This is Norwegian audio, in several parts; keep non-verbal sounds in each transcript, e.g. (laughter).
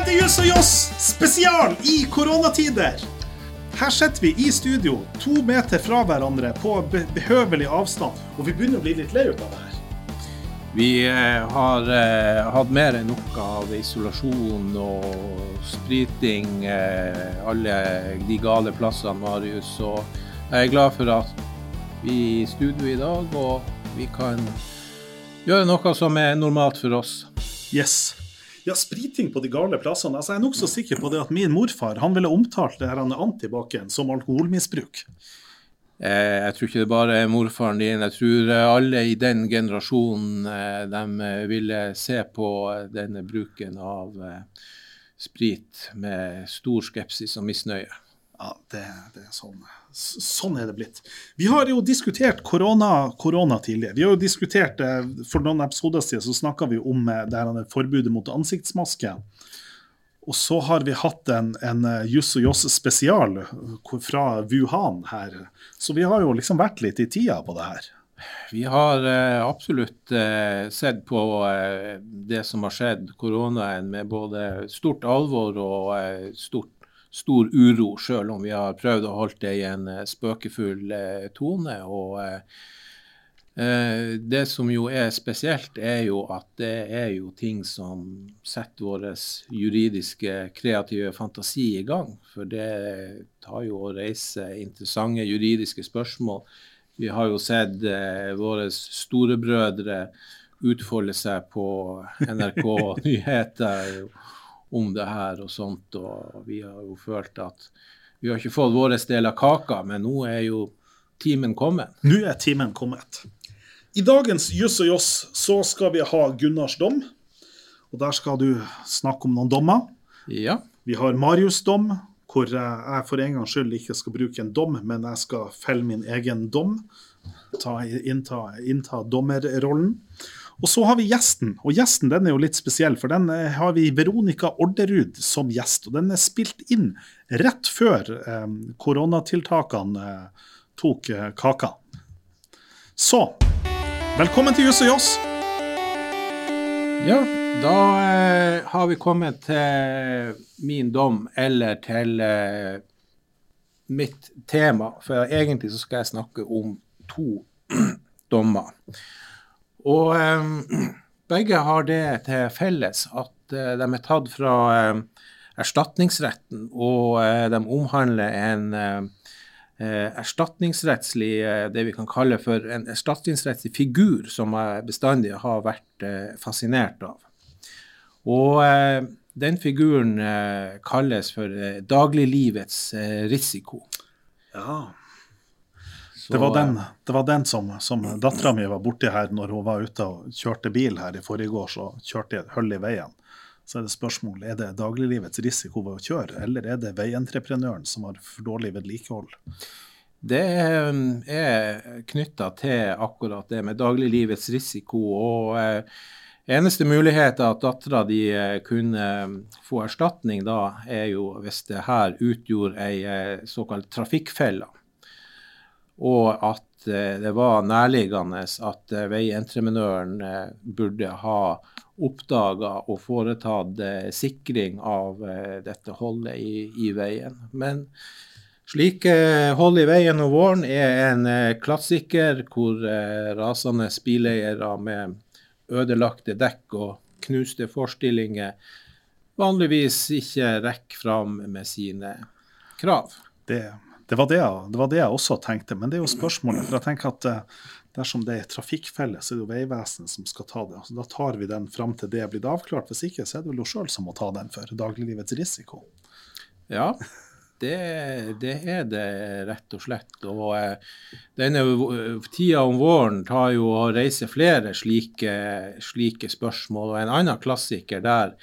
Velkommen til Juss og Joss spesial i koronatider. Her sitter vi i studio, to meter fra hverandre på be behøvelig avstand. Og vi begynner å bli litt lei av det her. Vi eh, har eh, hatt mer enn nok av isolasjon og spriting eh, alle de gale plassene, Marius. Og jeg er glad for at vi er i studio i dag, og vi kan gjøre noe som er normalt for oss. Yes. Ja, spriting på de gale plassene. Altså, jeg er nokså sikker på det at min morfar han ville omtalt det her antibac-en som alkoholmisbruk. Eh, jeg tror ikke det bare er morfaren din. Jeg tror alle i den generasjonen eh, de ville se på denne bruken av eh, sprit med stor skepsis og misnøye. Ja, det, det er sånn. Sånn er det blitt. Vi har jo diskutert korona, korona tidligere. Vi har jo diskutert, For noen episoder siden så snakka vi om det her forbudet mot ansiktsmaske. Og så har vi hatt en, en Juss og Joss spesial fra Wuhan her. Så vi har jo liksom vært litt i tida på det her. Vi har eh, absolutt eh, sett på eh, det som har skjedd, koronaen, med både stort alvor og stort stor uro, selv om vi har prøvd å holde det i en eh, spøkefull eh, tone. og eh, det som jo er spesielt, er jo at det er jo ting som setter vår juridiske, kreative fantasi i gang. For det tar jo å reise interessante juridiske spørsmål. Vi har jo sett våre storebrødre utfolde seg på NRK Nyheter om det her og sånt. Og vi har jo følt at vi har ikke fått vår del av kaka, men nå er jo timen kommet. Nå er timen kommet. I dagens Juss og Joss så skal vi ha Gunnars dom. Og der skal du snakke om noen dommer. Ja. Vi har Marius' dom, hvor jeg for en gangs skyld ikke skal bruke en dom, men jeg skal felle min egen dom. Ta, innta, innta dommerrollen. Og så har vi gjesten, og gjesten den er jo litt spesiell, for den eh, har vi Veronica Orderud som gjest. Og den er spilt inn rett før eh, koronatiltakene eh, tok eh, kaka. Så velkommen til Juss og Joss. Ja, da eh, har vi kommet til min dom, eller til eh, mitt tema. For egentlig så skal jeg snakke om to (clears throat) dommer. Og eh, begge har det til felles at eh, de er tatt fra eh, erstatningsretten, og eh, de omhandler en eh, erstatningsrettslig det vi kan kalle for en erstatningsrettslig figur som jeg bestandig har vært fascinert av. Og den figuren kalles for dagliglivets risiko. Ja. Det var den, det var den som, som dattera mi var borti her når hun var ute og kjørte bil her i forrige år, så kjørte jeg et hull i veien. Så er det spørsmål er det dagliglivets risiko ved å kjøre, eller er det veientreprenøren som har for dårlig vedlikehold? Det er knytta til akkurat det med dagliglivets risiko. og eh, Eneste mulighet at dattera di eh, kunne få erstatning da, er jo hvis det her utgjorde ei eh, såkalt trafikkfelle og at eh, det var nærliggende at eh, veientreprenøren eh, burde ha oppdaga og foretatt sikring av dette holdet i, i veien. Men slike hold i veien om våren er en klassiker hvor rasende bileiere med ødelagte dekk og knuste forstillinger vanligvis ikke rekker fram med sine krav. Det det var det, det var det, jeg også tenkte, men det er jo spørsmålet. For jeg tenker at eh, dersom det er trafikkfelle, så er det jo Vegvesenet som skal ta det. Altså, da tar vi den fram til det blitt avklart. Hvis ikke, så er det vel hun sjøl som må ta den for dagliglivets risiko. Ja, det, det, er det rett og slett. Og eh, denne tida om våren tar jo å reise flere slike, slike spørsmål. Og en annen klassiker der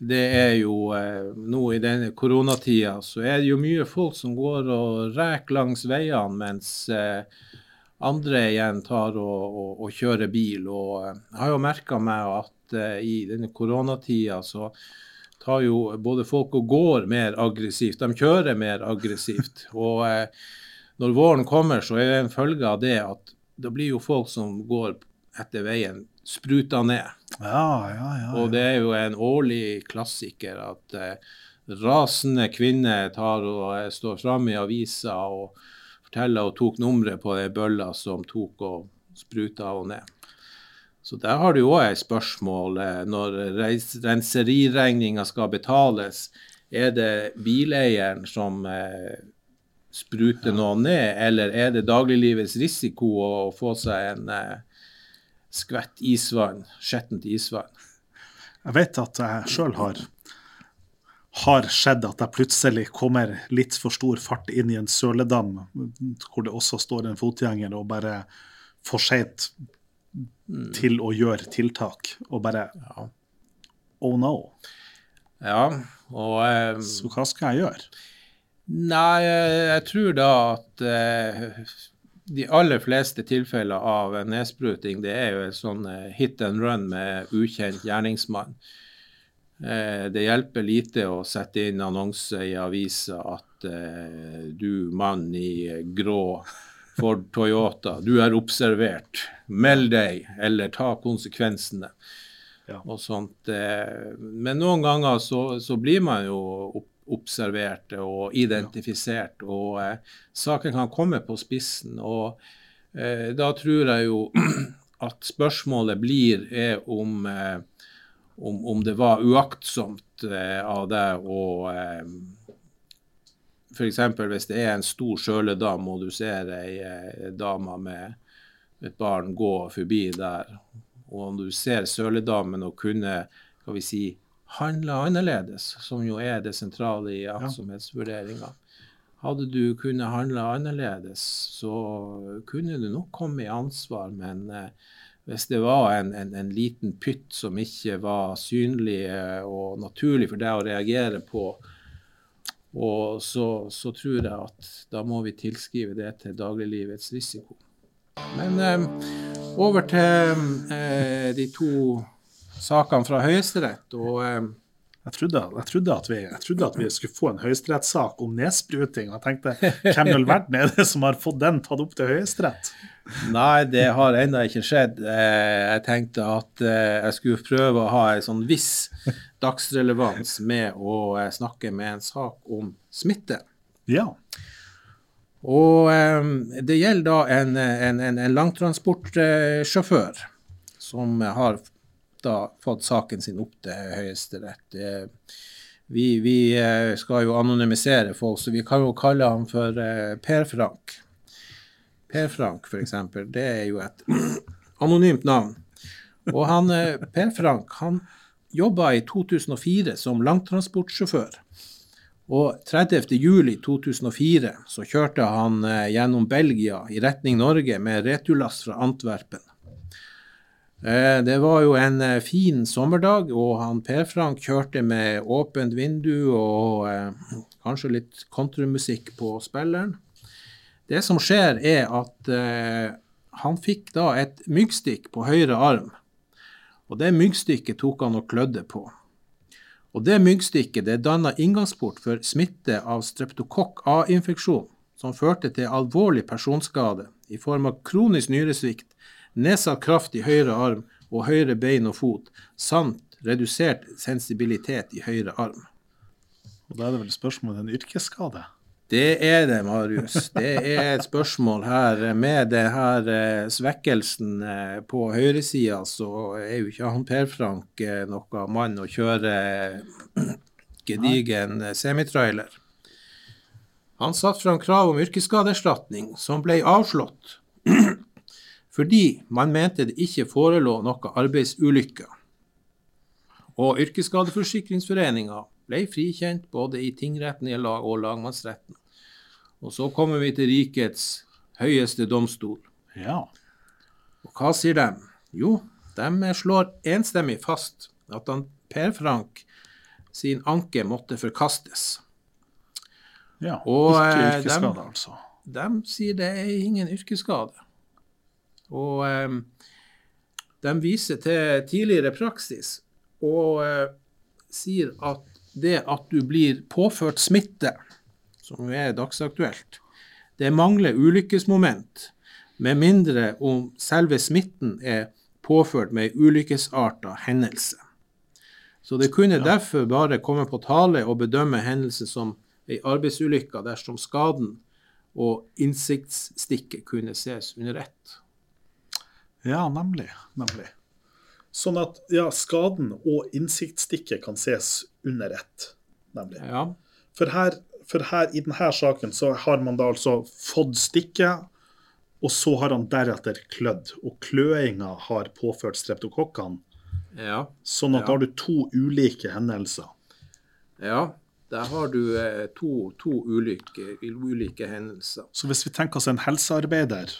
det er jo eh, nå i denne koronatida så er det jo mye folk som går og reker langs veiene, mens eh, andre igjen tar og, og, og kjører bil. Og eh, jeg har jo merka meg at eh, i denne koronatida så tar jo både folk og går mer aggressivt. De kjører mer aggressivt. (laughs) Og eh, når våren kommer, så er det en følge av det at da blir jo folk som går etter veien spruta ned. Ja, ja, ja. Og det er jo en årlig klassiker at eh, rasende kvinner tar og eh, står fram i avisa og forteller og tok nummeret på ei bølla som tok og spruta henne ned. Så der har du òg et spørsmål. eh, Når renseriregninga skal betales, er det bileieren som eh, spruter noe ned, eller er det dagliglivets risiko å få seg en eh, skvett isvann, skjettent isvann? Jeg vet at jeg sjøl har har skjedd at jeg plutselig kommer litt for stor fart inn i en søledam, hvor det også står en fotgjenger, og bare for seint til å gjøre tiltak. Og bare Ja. Oh no. Ja, og eh, Så hva skal jeg gjøre? Nei, jeg tror da at eh, de aller fleste tilfeller av nedspruting, det er jo en sånn eh, hit and run med ukjent gjerningsmann. Eh, det hjelper lite å sette inn annonse i avisa at eh, du mann i grå Ford Toyota, du er observert. Meld deg, eller ta konsekvensene. Ja. Og sånt. Men noen ganger så, så blir man jo opp, observert og identifisert, og eh, saken kan komme på spissen. Og eh, da tror jeg jo (clears throat) at spørsmålet blir er om, eh, om, om det var uaktsomt eh, av deg å eh, F.eks. hvis det er en stor søledam og du ser ei eh, dame med et barn gå forbi der, og om du ser søledamen og kunne skal vi si, handle annerledes, som jo er det sentrale i aktsomhetsvurderinga. Hadde du kunnet handle annerledes, så kunne du nok komme i ansvar, men eh, hvis det var en, en, en liten pytt som ikke var synlig eh, og naturlig for deg å reagere på, så, så tror jeg at da må vi tilskrive det til dagliglivets risiko. Men eh, over til eh, de to sakene fra Høyesterett. Og eh, Jeg trodde, jeg, trodde vi, jeg trodde at vi skulle få en høyesterettssak om nedspruting. Jeg tenkte hvem i all verden er det som har fått den tatt opp til Høyesterett? nei, det har ennå ikke skjedd. Eh, jeg tenkte at eh, jeg skulle prøve å ha en sånn viss dagsrelevans med å snakke med en sak om smitte. Ja. Og det gjelder da en, en, en, en langtransportsjåfør som har da fått saken sin opp til Høyesterett. Vi, vi eh, skal jo anonymisere folk, så vi kan jo kalle ham for eh, Per Frank. Per Frank, f.eks. Det er jo et (clears throat) anonymt navn. Og han, eh, Per Frank han jobba i 2004 som langtransportsjåfør. Og 30.07.2004 så kjørte han gjennom Belgia i retning Norge med returlass fra Antwerpen. Eh, det var jo en eh, fin sommerdag, og han Per Frank kjørte med åpent vindu og eh, kanskje litt countrymusikk på spilleren. Det som skjer, er at eh, han fikk da et myggstikk på høyre arm. Og det myggstikket tok han og klødde på. Og det myggstikket det danna inngangsport for smitte av streptokokk A-infeksjon, som førte til alvorlig personskade i form av kronisk nyresvikt, nedsatt kraft i høyre arm og høyre bein og fot, samt redusert sensibilitet i høyre arm. Og Da er det vel spørsmål om en yrkesskade? Det er det, Marius. Det er et spørsmål her. Med det her eh, svekkelsen eh, på høyresida, så er jo ikke han Per Frank noen noe mann å kjøre eh, gedigen eh, semitrailer. Han satte fram krav om yrkesskadeerstatning, som ble avslått fordi man mente det ikke forelå noe arbeidsulykker. Og Yrkesskadeforsikringsforeninga ble frikjent både i tingretten i lag og lagmannsretten. Og så kommer vi til rikets høyeste domstol. Ja. Og hva sier de? Jo, de slår enstemmig fast at han Per Frank sin anke måtte forkastes. ja. Og, Ikke eh, yrkesskade, altså. De sier det er ingen yrkesskade. Og eh, de viser til tidligere praksis og eh, sier at det at du blir påført smitte, som jo er dagsaktuelt, det mangler ulykkesmoment, med mindre om selve smitten er påført med ei ulykkesarta hendelse. Så det kunne derfor bare komme på tale å bedømme hendelser som ei arbeidsulykke dersom skaden og innsiktsstikket kunne ses under ett. Ja, nemlig. Nemlig. Sånn at ja, skaden og innsiktsstikket kan ses under ett, nemlig. Ja, For her, for her i denne saken så har man da altså fått stikket, og så har han deretter klødd. Og kløinga har påført streptokokkene. ja, Sånn at Ja. da har du to ulike hendelser. ja. Der har du eh, to, to ulike, ulike hendelser. Så hvis vi tenker oss en helsearbeider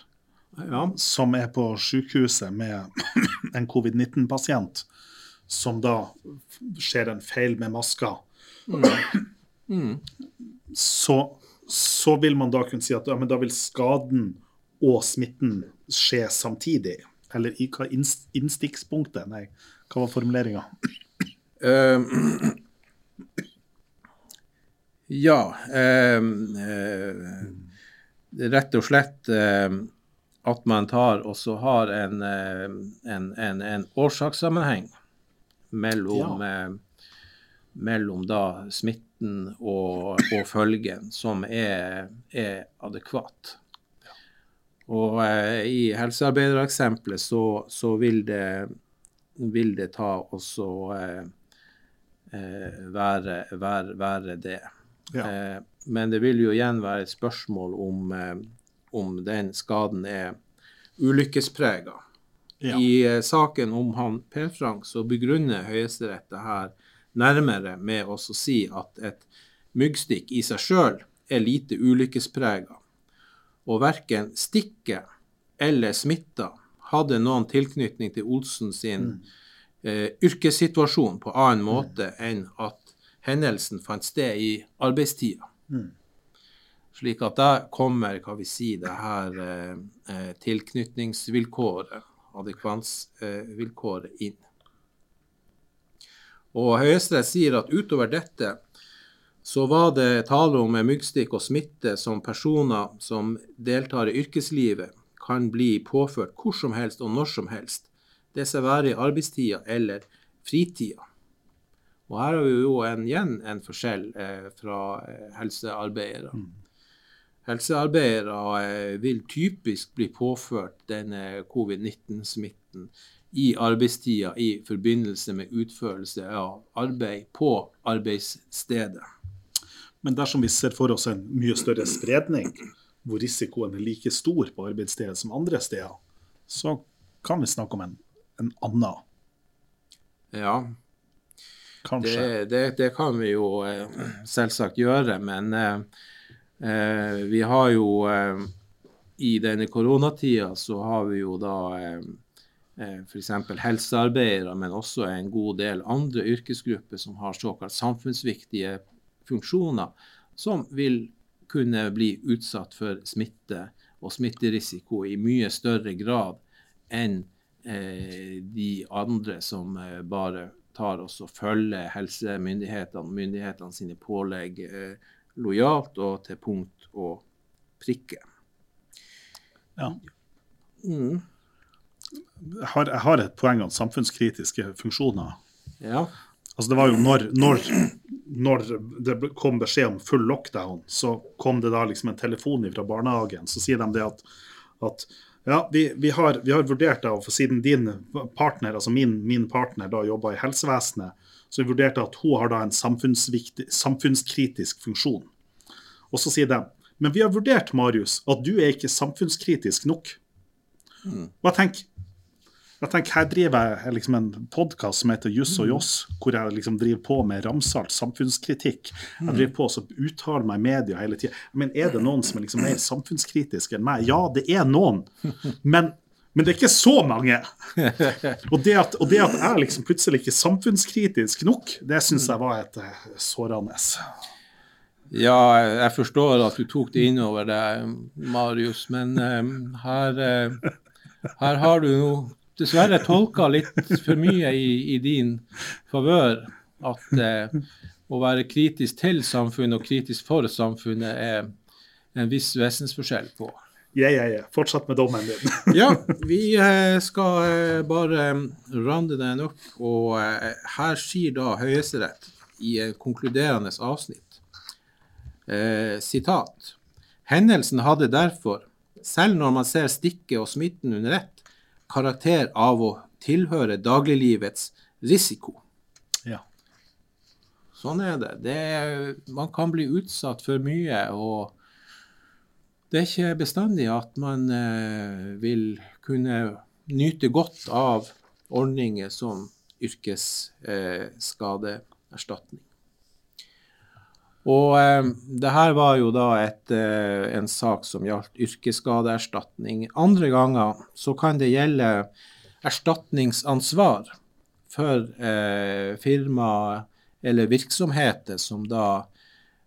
Ja, som er på sykehuset med (coughs) en covid-19-pasient, som da skjer en feil med maska, så, så vil man da kunne si at ja, men da vil skaden og smitten skje samtidig. Eller i hva innstikkspunktet? Nei, hva var formuleringa? (coughs) Eh, ja eh, er rett og slett eh, at man tar og så har en, eh, en, en, en årsakssammenheng mellom, eh, mellom da smitten og, og følgen som er, er adekvat. Og eh, i helsearbeidereksempelet så, så vil, det, vil det ta også eh, eh, være, være, være det. Ja. Eh, men det vil jo igjen være et spørsmål om, om den skaden er ulykkesprega. Ja. I eh, saken om han Per Frank så begrunner Høyesterett det her nærmere med å si at et myggstikk i seg sjøl er lite ulykkesprega, og verken stikket eller smitta hadde noen tilknytning til Olsen sin eh, yrkessituasjon på annen måte enn at hendelsen fant sted i arbeidstida. Slik at der kommer, hva vi si, det her eh, eh, tilknytningsvilkåret, adekvansvilkåret, eh, inn. Og Høyesterett sier at utover dette så var det tale om myggstikk og smitte som personer som deltar i yrkeslivet, kan bli påført hvor som helst og når som helst. Det seg være i arbeidstida eller fritida. Og her har vi jo en, igjen en forskjell eh, fra helsearbeidere. helsearbeidere. Helsearbeidere eh, vil typisk bli påført denne covid-19-smitten i arbeidstida i forbindelse med utførelse av arbeid på arbeidsstedet. Men dersom vi ser for oss en mye større spredning, hvor risikoen er like stor på arbeidsstedet som andre steder, så kan vi snakke om en, en annen, Ja, det, det, det kan vi jo eh, selvsagt gjøre, men eh, vi har jo eh, I denne koronatida så har vi jo da eh, eh, f.eks. helsearbeidere, men også en god del andre yrkesgrupper som har såkalt samfunnsviktige funksjoner, som vil kunne bli utsatt for smitte og smitterisiko i mye større grad enn eh, de andre som eh, bare tar oss og følger helsemyndighetene myndighetene sine pålegg eh, lojalt og til punkt og prikke. Ja. Mm. Jeg, har, jeg har et poeng om samfunnskritiske funksjoner. Ja. Altså det var jo når, når, når det kom beskjed om full lockdown, så kom det da liksom en telefon fra barnehagen. Så sier de det at, at ja, vi, vi, har, vi har vurdert det, og siden din partner, altså min, min partner da jobber i helsevesenet, så vurderte at hun har da en samfunnskritisk funksjon. Og så sier de men vi har vurdert, Marius, at du er ikke samfunnskritisk nok. Og jeg tenker, jeg tenker, Her driver jeg liksom en podkast som heter Juss og Joss, hvor jeg liksom driver på med ramsalt samfunnskritikk. Jeg driver på og uttaler meg i media hele tida. Men er det noen som er liksom mer samfunnskritisk enn meg? Ja, det er noen. (laughs) Men, men det er ikke så mange. Og det, at, og det at jeg liksom plutselig ikke er samfunnskritisk nok, det syns jeg var et eh, sårende. Ja, jeg forstår at du tok det innover deg, Marius, men eh, her, uh, her har du nå dessverre tolka litt for mye i, i din favør. At uh, å være kritisk til samfunnet og kritisk for samfunnet er en viss vesensforskjell på. Ja, ja, ja. Fortsett med dommen din. (laughs) Ja, vi eh, skal eh, bare eh, rande den opp. Og her sier da Høyesterett i en konkluderende avsnitt eh, sitat Hendelsen hadde derfor, selv når man ser stikket og smitten under ett, karakter av å tilhøre dagliglivets risiko. Ja. Sånn er det. det man kan bli utsatt for mye. og det er ikke bestandig at man eh, vil kunne nyte godt av ordninger som yrkesskadeerstatning. Og eh, det her var jo da et, eh, en sak som gjaldt yrkesskadeerstatning. Andre ganger så kan det gjelde erstatningsansvar for eh, firma eller virksomheter som da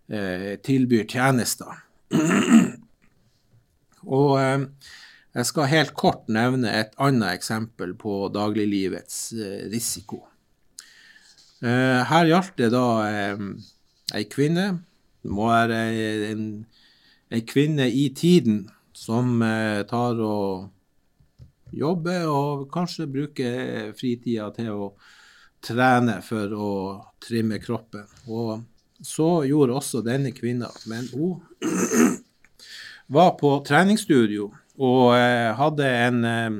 eh, tilbyr tjenester. Og eh, jeg skal helt kort nevne et annet eksempel på dagliglivets eh, risiko. Eh, her gjaldt det da ei kvinne. Det må være en, kvinne i tiden som tar og jobber og kanskje bruker fritida til å trene for å trimme kroppen. Og så gjorde også denne kvinna, men hun var på treningsstudio og eh, hadde en eh,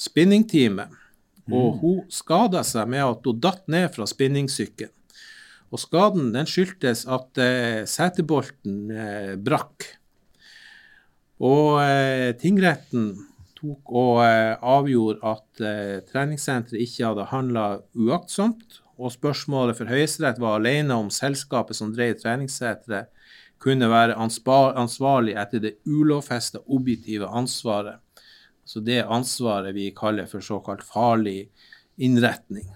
spinningtime. Og mm. hun skada seg med at hun datt ned fra spinningsykkelen. Og skaden den skyldtes at eh, setebolten eh, brakk. Og eh, tingretten tok og avgjorde at treningssenteret ikke hadde handla uaktsomt. Og spørsmålet for Høyesterett var alene om selskapet som drev treningssenteret, kunne være ansvarlig etter det ulovfesta objektive ansvaret. Så det ansvaret vi kaller for såkalt farlig innretning.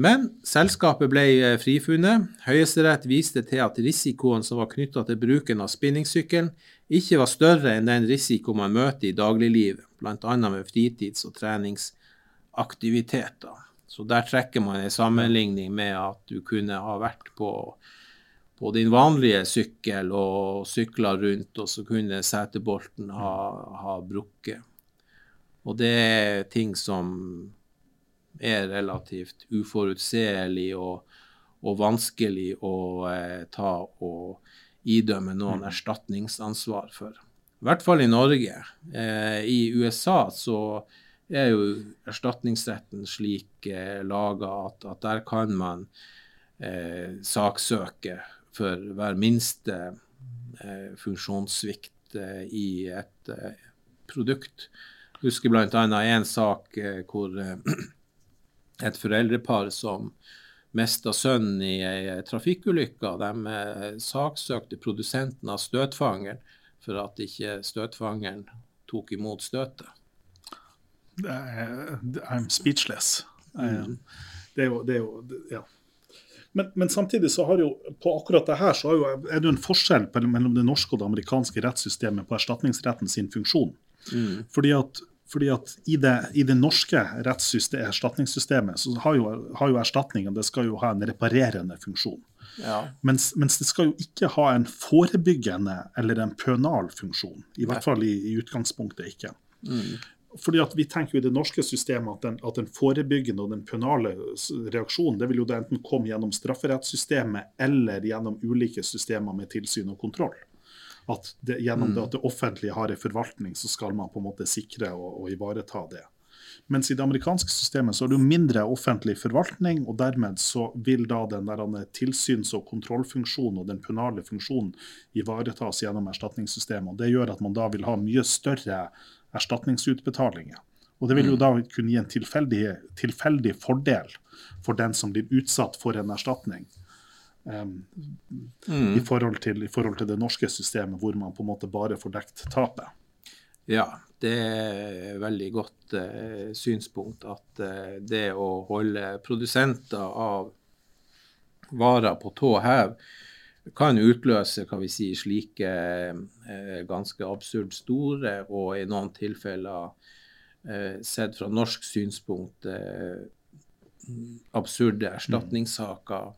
Men selskapet ble eh, frifunnet. Høyesterett viste til at risikoen som var knytta til bruken av spinningsykkelen, ikke var større enn den risiko man møter i dagliglivet, bl.a. med fritids- og treningsaktiviteter. Så der trekker man en sammenligning med at du kunne ha vært på på din vanlige sykkel og sykla rundt, og så kunne setebolten ha, ha brukket. Og det er ting som er relativt uforutselig og, og vanskelig å eh, ta og idømme noen mm. erstatningsansvar for. I hvert fall i Norge. Eh, I USA så er jo erstatningsretten slik eh, laga at, at, der kan man eh, saksøke for hver minste eh, funksjonssvikt eh, i et eh, produkt. Jeg husker bl.a. en sak eh, hvor eh, (clears throat) et foreldrepar som mista sønnen i ei trafikkulykke, de eh, saksøkte produsenten av støtfangeren for at ikke støtfangeren tok imot støtet. I'm speechless. Mm. Det er jo, det er jo ja. Men, men, samtidig så har jo på akkurat det her så jo, er det jo en forskjell mellom det norske og det amerikanske rettssystemet på erstatningsretten sin funksjon. Mm. Fordi at, fordi at i, det, i det, norske erstatningssystemet så har jo, har jo, erstatningen det skal jo ha en reparerende funksjon. Ja. Mens, mens, det skal jo ikke ha en forebyggende eller en pønal funksjon. I hvert fall i, i utgangspunktet ikke. Mm fordi at Vi tenker jo i det norske systemet at den, at den forebyggende og den penale reaksjonen det vil jo da enten komme gjennom strafferettssystemet eller gjennom ulike systemer med tilsyn og kontroll. At det, Gjennom mm. det at det offentlige har en forvaltning, så skal man på en måte sikre og, og ivareta det. Mens i det amerikanske systemet så er det jo mindre offentlig forvaltning, og dermed så vil da den der tilsyns- og kontrollfunksjonen og den penale funksjonen ivaretas gjennom erstatningssystemet. og Det gjør at man da vil ha mye større erstatningsutbetalinger. Og Det vil jo mm. da kunne gi en tilfeldig, tilfeldig fordel for den som blir utsatt for en erstatning. Um, mm. i, forhold til, i, forhold til, det norske systemet, hvor man på en måte bare får dekt tapet. Ja, det er et veldig godt uh, synspunkt at uh, det å holde produsenter av varer på tå hev kan utløse kan vi sier, slike eh, ganske absurd store og i noen tilfeller eh, sett fra norsk synspunkt eh, absurde erstatningssaker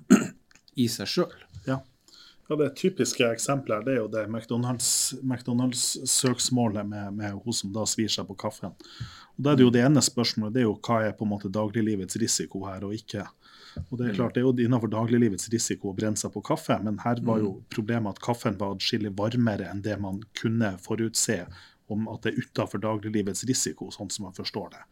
i seg sjøl. Ja. Ja, Det typiske eksempelet her, det er jo det McDonald's-søksmålet med, med hun som da svir seg på kaffen. Og Da er det jo det ene spørsmålet, det er jo hva er på en måte dagliglivets risiko her og ikke. Og Det er klart, det er jo innenfor dagliglivets risiko å brenne seg på kaffe, men her var jo problemet at kaffen var atskillig varmere enn det man kunne forutse om at det er utenfor dagliglivets risiko, sånn som man forstår det.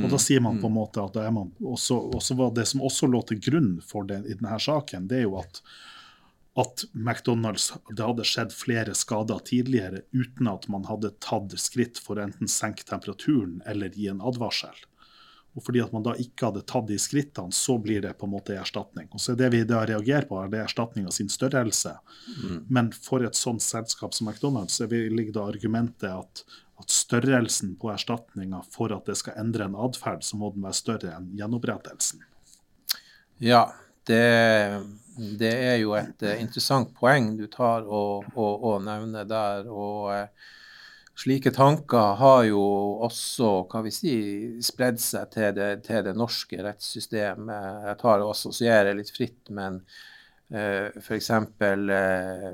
Og da sier man på en måte at det er man også, også var det som også lå til grunn for det i denne saken, det er jo at at McDonald's det hadde skjedd flere skader tidligere uten at man hadde tatt skritt for å enten senke temperaturen eller gi en advarsel. Og fordi at man da ikke hadde tatt de skrittene, så blir det på en måte erstatning. Og så er Det vi da reagerer på, er det erstatninga sin størrelse. Men for et sånt selskap som McDonald's så ligger da argumentet at, at størrelsen på erstatninga for at det skal endre en atferd, så må den være større enn gjenopprettelsen. Ja, det, det er jo et eh, interessant poeng du tar og, og, og nevner der. og eh, Slike tanker har jo også hva vi si, spredd seg til det, til det norske rettssystemet. Jeg tar og assosierer litt fritt, men uh, f.eks. Eh,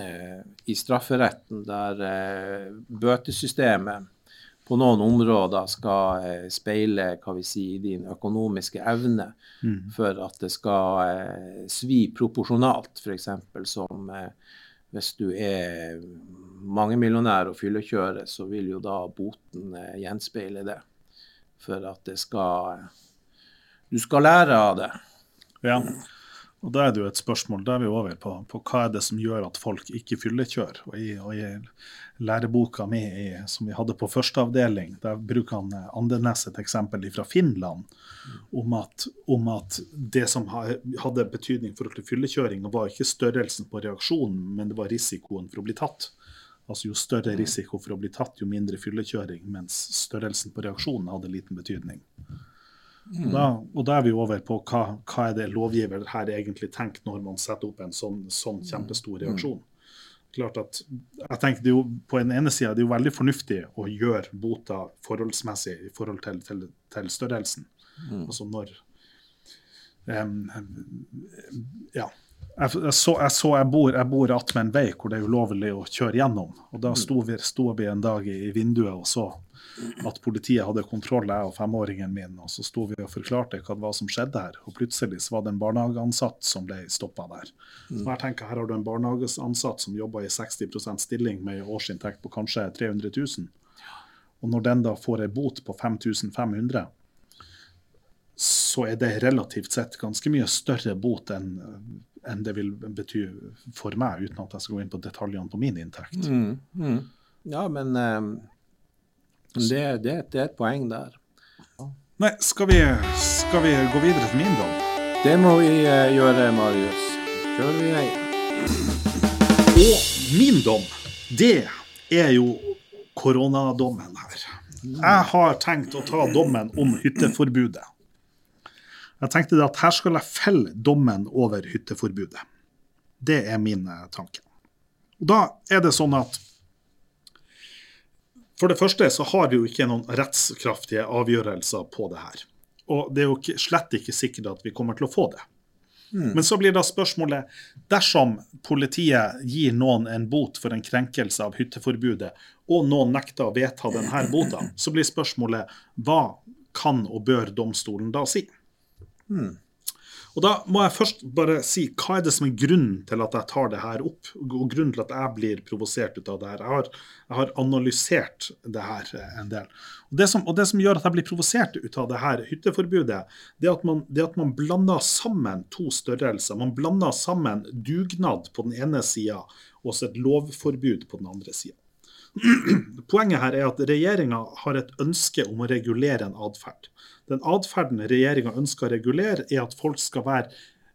eh, i strafferetten, der eh, bøtesystemet på noen områder skal eh, speile hva vi si, din økonomiske evne for at det skal eh, svi proporsjonalt, f.eks. som eh, hvis du er mangemillionær og fyllekjører, så vil jo da boten eh, gjenspeile det. For at det skal Du skal lære av det. Ja. Og da er det jo et spørsmål, da er vi over på, på hva er det som gjør at folk ikke fyllekjører. Og i, og i læreboka mi som vi hadde på første avdeling, der bruker han eh, Andenes et eksempel fra Finland om at, om at det som hadde betydning for fyllekjøring, var ikke størrelsen på reaksjonen, men det var risikoen for å bli tatt. Altså Jo større risiko for å bli tatt, jo mindre fyllekjøring, mens størrelsen på reaksjonen hadde liten betydning. Mm. da, og da er vi over på hva, hva er det lovgiver her egentlig tenker når man setter opp en sånn, sånn kjempestor reaksjon. Klart at, jeg tenker det jo, På den ene sida er det jo veldig fornuftig å gjøre bota forholdsmessig i forhold til, til, til størrelsen. Altså når um, Ja. Jeg, så, jeg, så, jeg bor, jeg bor attmed en vei hvor det er ulovlig å kjøre gjennom. og Da sto vi, sto vi en dag i, vinduet og så at politiet hadde kontroll, jeg og femåringen min. og Så sto vi og forklarte hva det var som skjedde her. og Plutselig så var det en barnehageansatt som ble stoppa der. Så jeg tenker Her har du en barnehageansatt som jobber i 60% stilling med årsinntekt på kanskje 300 000. Og når den da får ei bot på 5500, så er det relativt sett ganske mye større bot enn enn det vil bety for meg, uten at jeg skal gå inn på detaljene på min inntekt. Mm, mm. Ja, men um, det, det, det er et poeng der. Nei, skal vi, skal vi gå videre til min dom? Det må vi uh, gjøre, Marius. Kjører vi vei. Og min dom, det er jo koronadommen her. Jeg har tenkt å ta dommen om hytteforbudet. Jeg tenkte at her skal jeg felle dommen over hytteforbudet. Det er min eh, tanke. Og da er det sånn at for det første så har vi jo ikke noen rettskraftige avgjørelser på det her. Og det er jo slett ikke sikkert at vi kommer til å få det. Men så blir da spørsmålet dersom politiet gir noen en bot for en krenkelse av hytteforbudet, og noen nekter å vedta denne bota, så blir spørsmålet hva kan og bør domstolen da si? Og Da må jeg først bare si hva er det som er grunnen til at jeg tar det her opp, og grunnen til at jeg blir provosert ut av det her. Jeg har, jeg har analysert det her en del. Og det, som, og det som gjør at jeg blir provosert ut av det her hytteforbudet, det er at man, det at man blander sammen to størrelser. Man blander sammen dugnad på den ene sida og et lovforbud på den andre sida. (clears throat) Poenget her er at regjeringa har et ønske om å regulere en atferd. Den atferden regjeringa ønsker å regulere, er at folk skal være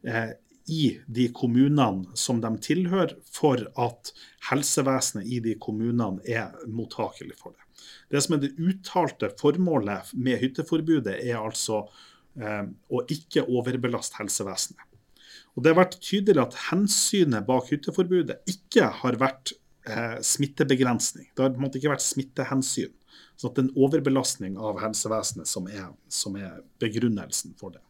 eh, i de kommunene som de tilhører, for at helsevesenet i de kommunene er mottakelig for det. Det som er det uttalte formålet med hytteforbudet, er altså eh, å ikke overbelaste helsevesenet. Og Det har vært tydelig at hensynet bak hytteforbudet ikke har vært eh, smittebegrensning. Det har på en måte ikke vært smittehensyn. Så det er en overbelastning av helsevesenet som er, som er begrunnelsen for det.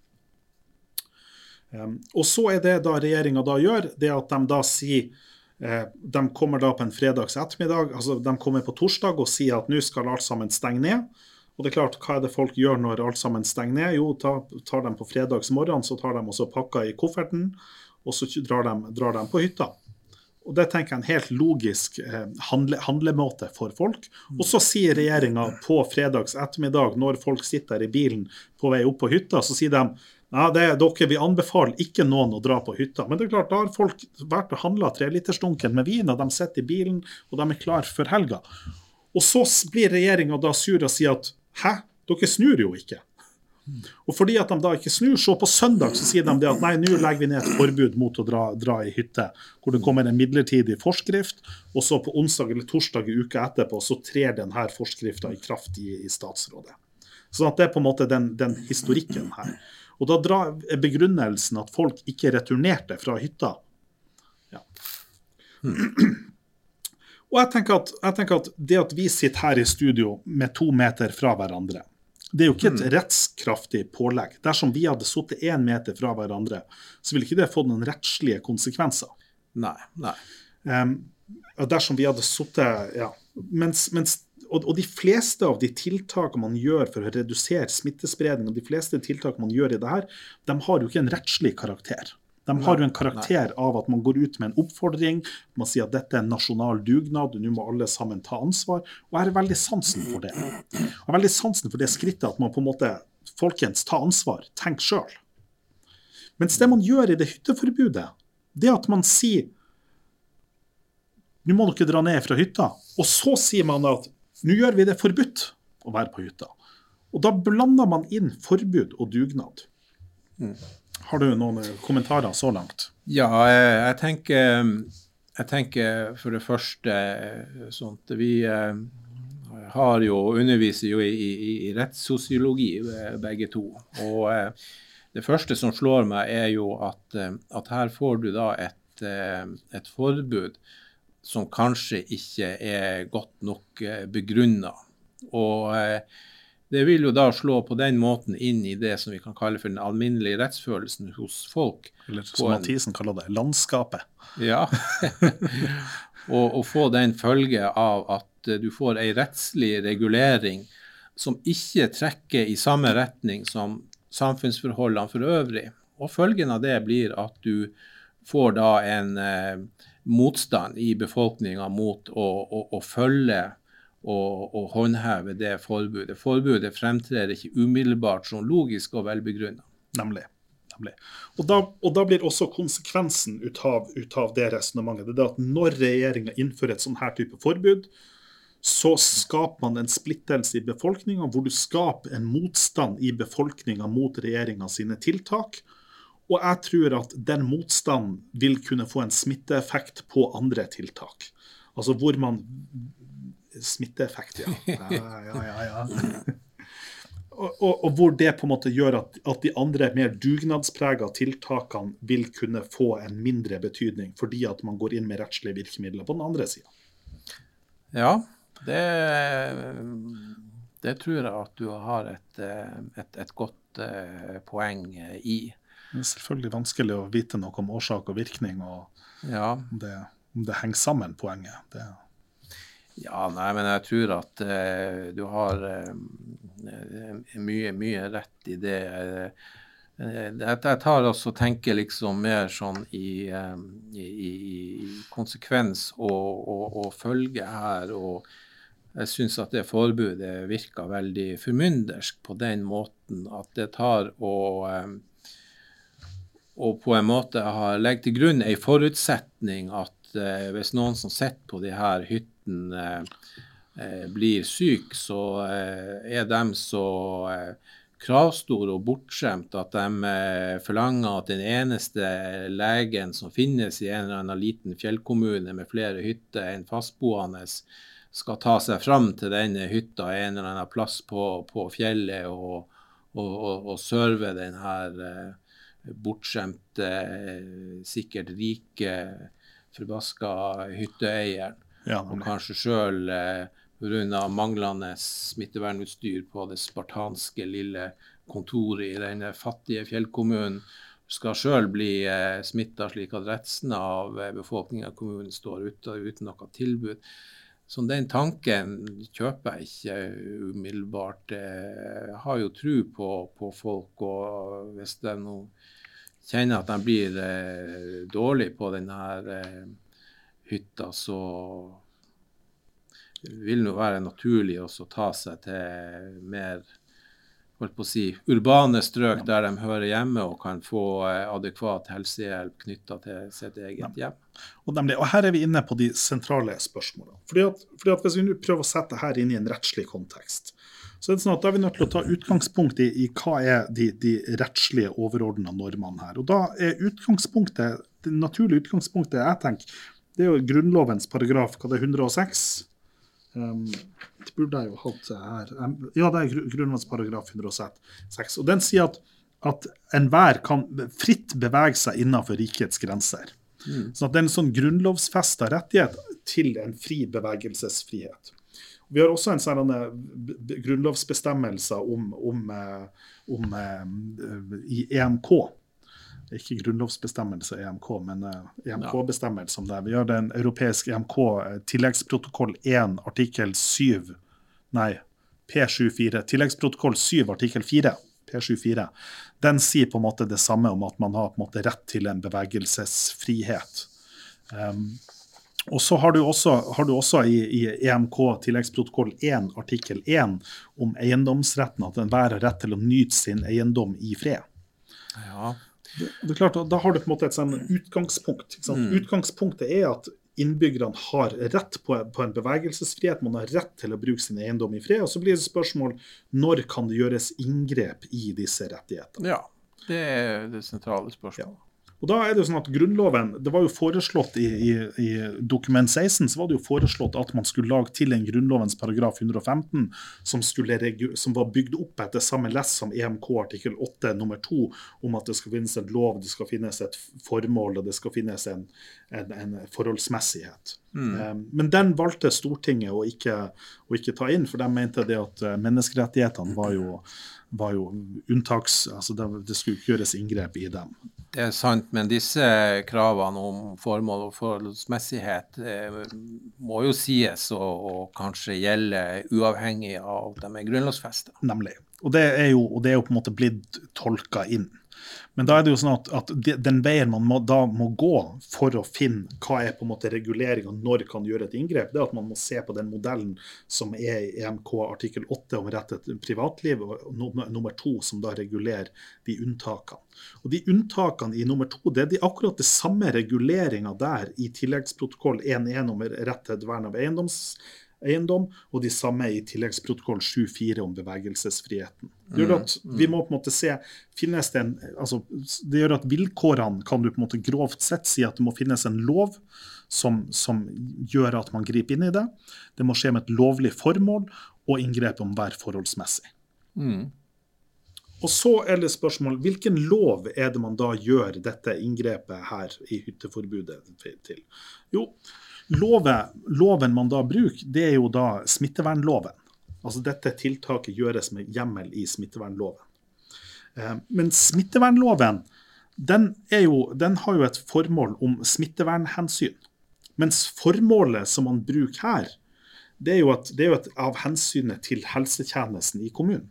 Um, og så er det da regjeringa gjør, det at de da sier eh, De kommer da på en fredags ettermiddag, altså de kommer på torsdag og sier at nå skal alt sammen stenge ned. Og det er klart, Hva er det folk gjør når alt sammen stenger ned? Jo, ta, tar de på fredagsmorgen, så tar de også pakka i kofferten, og så drar de, drar de på hytta. Og Det tenker jeg er en helt logisk eh, handle, handlemåte for folk. Og så sier regjeringa på fredags ettermiddag, når folk sitter i bilen på vei opp på hytta, så sier de ja, det er dere, Vi anbefaler ikke noen å dra på hytta. Men det er klart, da har folk vært og handla trelitersdunken med vin, og de sitter i bilen og de er klar for helga. Og så blir regjeringa sur og sier at hæ, dere snur jo ikke. Og fordi at de da ikke snur, så på søndag så sier de det at nei, nå legger vi ned et forbud mot å dra, dra, i hytte. Hvor det kommer en midlertidig forskrift, og så på onsdag eller torsdag i uka etterpå så trer denne forskrifta i kraft i, i, statsrådet. At det er på en måte den, den historikken her. Og da drar, begrunnelsen at folk ikke returnerte fra hytta. Ja. Og jeg tenker, at, jeg tenker, at, det at vi sitter her i studio med to meter fra hverandre, det er jo ikke et mm. rettskraftig pålegg. Dersom vi hadde sittet én meter fra hverandre, så ville ikke det fått noen rettslige konsekvenser. Nei, nei. Um, dersom vi hadde sittet ja. Mens, mens og, og, de fleste av de tiltakene man gjør for å redusere smittespredning, og de fleste tiltakene man gjør i det her, de har jo ikke en rettslig karakter. De har jo en karakter av at man går ut med en oppfordring, man sier at dette er en nasjonal dugnad, nå må alle sammen ta ansvar. Og jeg har veldig sansen for det. Jeg har veldig sansen for det skrittet at man på en måte Folkens, ta ansvar. Tenk sjøl. Mens det man gjør i det hytteforbudet, det at man sier nå må dere dra ned fra hytta. Og så sier man at nå gjør vi det forbudt å være på hytta. Og da blander man inn forbud og dugnad. Mm. Har du noen kommentarer så langt? Ja, jeg tenker, jeg tenker for det første at vi eh, har jo, underviser jo i, i, i rettssosiologi eh, begge to. Og eh, det første som slår meg, er jo at, at her får du da et, et, forbud som kanskje ikke er godt nok begrunna. Og det vil jo da slå på den måten inn i det som vi kan kalle for den alminnelige rettsfølelsen hos folk. Eller som Mathisen kaller det, landskapet. Ja. (laughs) (laughs) og, og, få den følge av at du får ei rettslig regulering som ikke trekker i samme retning som samfunnsforholdene for øvrig. Og følgen av det blir at du får da en eh, motstand i befolkninga mot å, å, å følge å, håndheve det forbudet. Forbudet fremtrer ikke umiddelbart som logisk og velbegrunna. Nemlig. Nemlig. Og, da, og, da, blir også konsekvensen ut av, ut av det resonnementet at når regjeringa innfører et sånn her type forbud, så skaper man en splittelse i befolkninga, hvor du skaper en motstand i befolkninga mot regjeringa sine tiltak. Og jeg tror at den motstanden vil kunne få en smitteeffekt på andre tiltak. Altså hvor man Smitteeffekt, ja. (laughs) Ja, ja, ja. ja. Og, og, og, hvor det på en måte gjør at, at de andre mer dugnadsprega tiltakene vil kunne få en mindre betydning, fordi at man går inn med rettslige virkemidler på den andre sida. Ja, det, det, tror jeg at du har et, et, et godt uh, poeng i. Det er selvfølgelig vanskelig å vite noe om årsak og virkning, og ja. det, om det henger sammen, poenget. Det, ja, nei, men jeg tror at uh, du har uh, mye, mye rett i det. Uh, jeg tar også og tenker liksom mer sånn i, i, i konsekvens og, og, og, følge her. Og jeg syns at det forbudet virker veldig formyndersk på den måten at det tar og og på en måte legger til grunn en forutsetning at hvis noen som sitter på de her hyttene eh, eh, blir syk, så eh, er de så kravstore og bortskjemt at de forlanger at den eneste legen som finnes i en eller annen liten fjellkommune med flere hytter enn fastboende, skal ta seg fram til denne hytta en eller annen plass på, på fjellet og, og, og, og serve den her bortskjemte, sikkert rike, forbaska hytteeieren. Ja, og kanskje sjøl eh, pga. manglende smittevernutstyr på det spartanske lille kontoret i denne fattige fjellkommunen, skal sjøl bli eh, smitta, slik at resten av eh, befolkninga i kommunen står ute, uten noe tilbud. Så den tanken kjøper jeg ikke umiddelbart. Jeg har jo tro på, på folk, og hvis det er nå kjenner at de blir eh, dårlig på denne eh, hytta, så vil det være naturlig å ta seg til mer holdt på å si, urbane strøk ja. der de hører hjemme og kan få eh, adekvat helsehjelp knytta til sitt eget hjem. Og, nemlig, og, Her er vi inne på de sentrale spørsmålene. Fordi at, fordi at Hvis vi prøver å sette dette inn i en rettslig kontekst, så er det sånn at da er vi nødt til å ta utgangspunkt i, i hva er de, de rettslige overordna normene her. Og da er utgangspunktet, Det naturlige utgangspunktet jeg tenker, det er jo Grunnlovens paragraf hva det er 106 Um, det burde jeg jo hatt her. Ja, det er Grunnlovens paragraf 106. Og den sier at, at enhver kan fritt bevege seg innenfor rikets grenser. Mm. Så det er en sånn grunnlovfesta rettighet til en fri bevegelsesfrihet. Vi har også en sånn grunnlovsbestemmelse om, om, eh, om, om, eh, i EMK ikke grunnlovsbestemmelse EMK, men EMK-bestemmelse om det. Vi har den europeiske EMK, eh, tilleggsprotokoll 1, artikkel 7 Nei, P74. Tilleggsprotokoll 7, artikkel 4. P74. Den sier på en måte det samme om at man har måte rett til en bevegelsesfrihet. Um, og så har du også, har du også i, i, EMK tilleggsprotokoll 1 artikkel 1 om eiendomsretten, at enhver har rett til å nyte sin eiendom i fred. Ja. Det, er klart, Da har du på en måte et sånn utgangspunkt. Mm. Utgangspunktet er at innbyggerne har rett på, på, en bevegelsesfrihet, man har rett til å bruke sin eiendom i fred. Og så blir det spørsmål når kan det gjøres inngrep i disse rettighetene. Ja, det er det sentrale spørsmålet. Ja. Og da er det jo sånn at Grunnloven det var jo foreslått i, i, i, dokument 16 så var det jo foreslått at man skulle lage til en Grunnlovens paragraf 115 som, som var bygd opp etter samme lest som EMK artikkel 8 nummer 2, om at det skal finnes en lov, det skal finnes et formål og det skal finnes en, en, en forholdsmessighet. Mm. Um, men den valgte Stortinget å ikke, å ikke, ta inn, for de mente det at eh, menneskerettighetene var jo, var jo unntaks... altså det, det skulle ikke gjøres inngrep i dem. Det er sant, men disse kravene om formål og forholdsmessighet eh, må jo sies å kanskje gjelde uavhengig av at de er grunnlovfesta. Nemlig. Og det, jo, og det er jo på en måte blitt tolka inn. Men da er det jo sånn at, at den veien man må, da må gå for å finne hva er på en måte regulering og når kan gjøre et inngrep, det er at man må se på den modellen som er i EMK artikkel 8 om rett til privatliv, og nummer to som da regulerer de unntakene. Og De unntakene i nummer to det er de, akkurat det samme reguleringa der i tilleggsprotokoll 1.1 om rett til vern av eiendom, og de samme i tilleggsprotokoll 7.4 om bevegelsesfriheten. Det gjør at vi mm. må på en måte se finnes det en, altså, det gjør at vilkårene kan du på en måte grovt sett si at det må finnes en lov som, som gjør at man griper inn i det. Det må skje med et lovlig formål, og inngrepet må være forholdsmessig. Mm. Og så er det spørsmål hvilken lov er det man da gjør dette inngrepet her i hytteforbudet til? Jo, loven man da bruker, det er jo da smittevernloven. Altså dette tiltaket gjøres med hjemmel i smittevernloven. Eh, men smittevernloven den, jo, den, har jo et formål om smittevernhensyn. Mens formålet som man bruker her, det er jo, at, det er jo et, av hensynet til helsetjenesten i kommunen.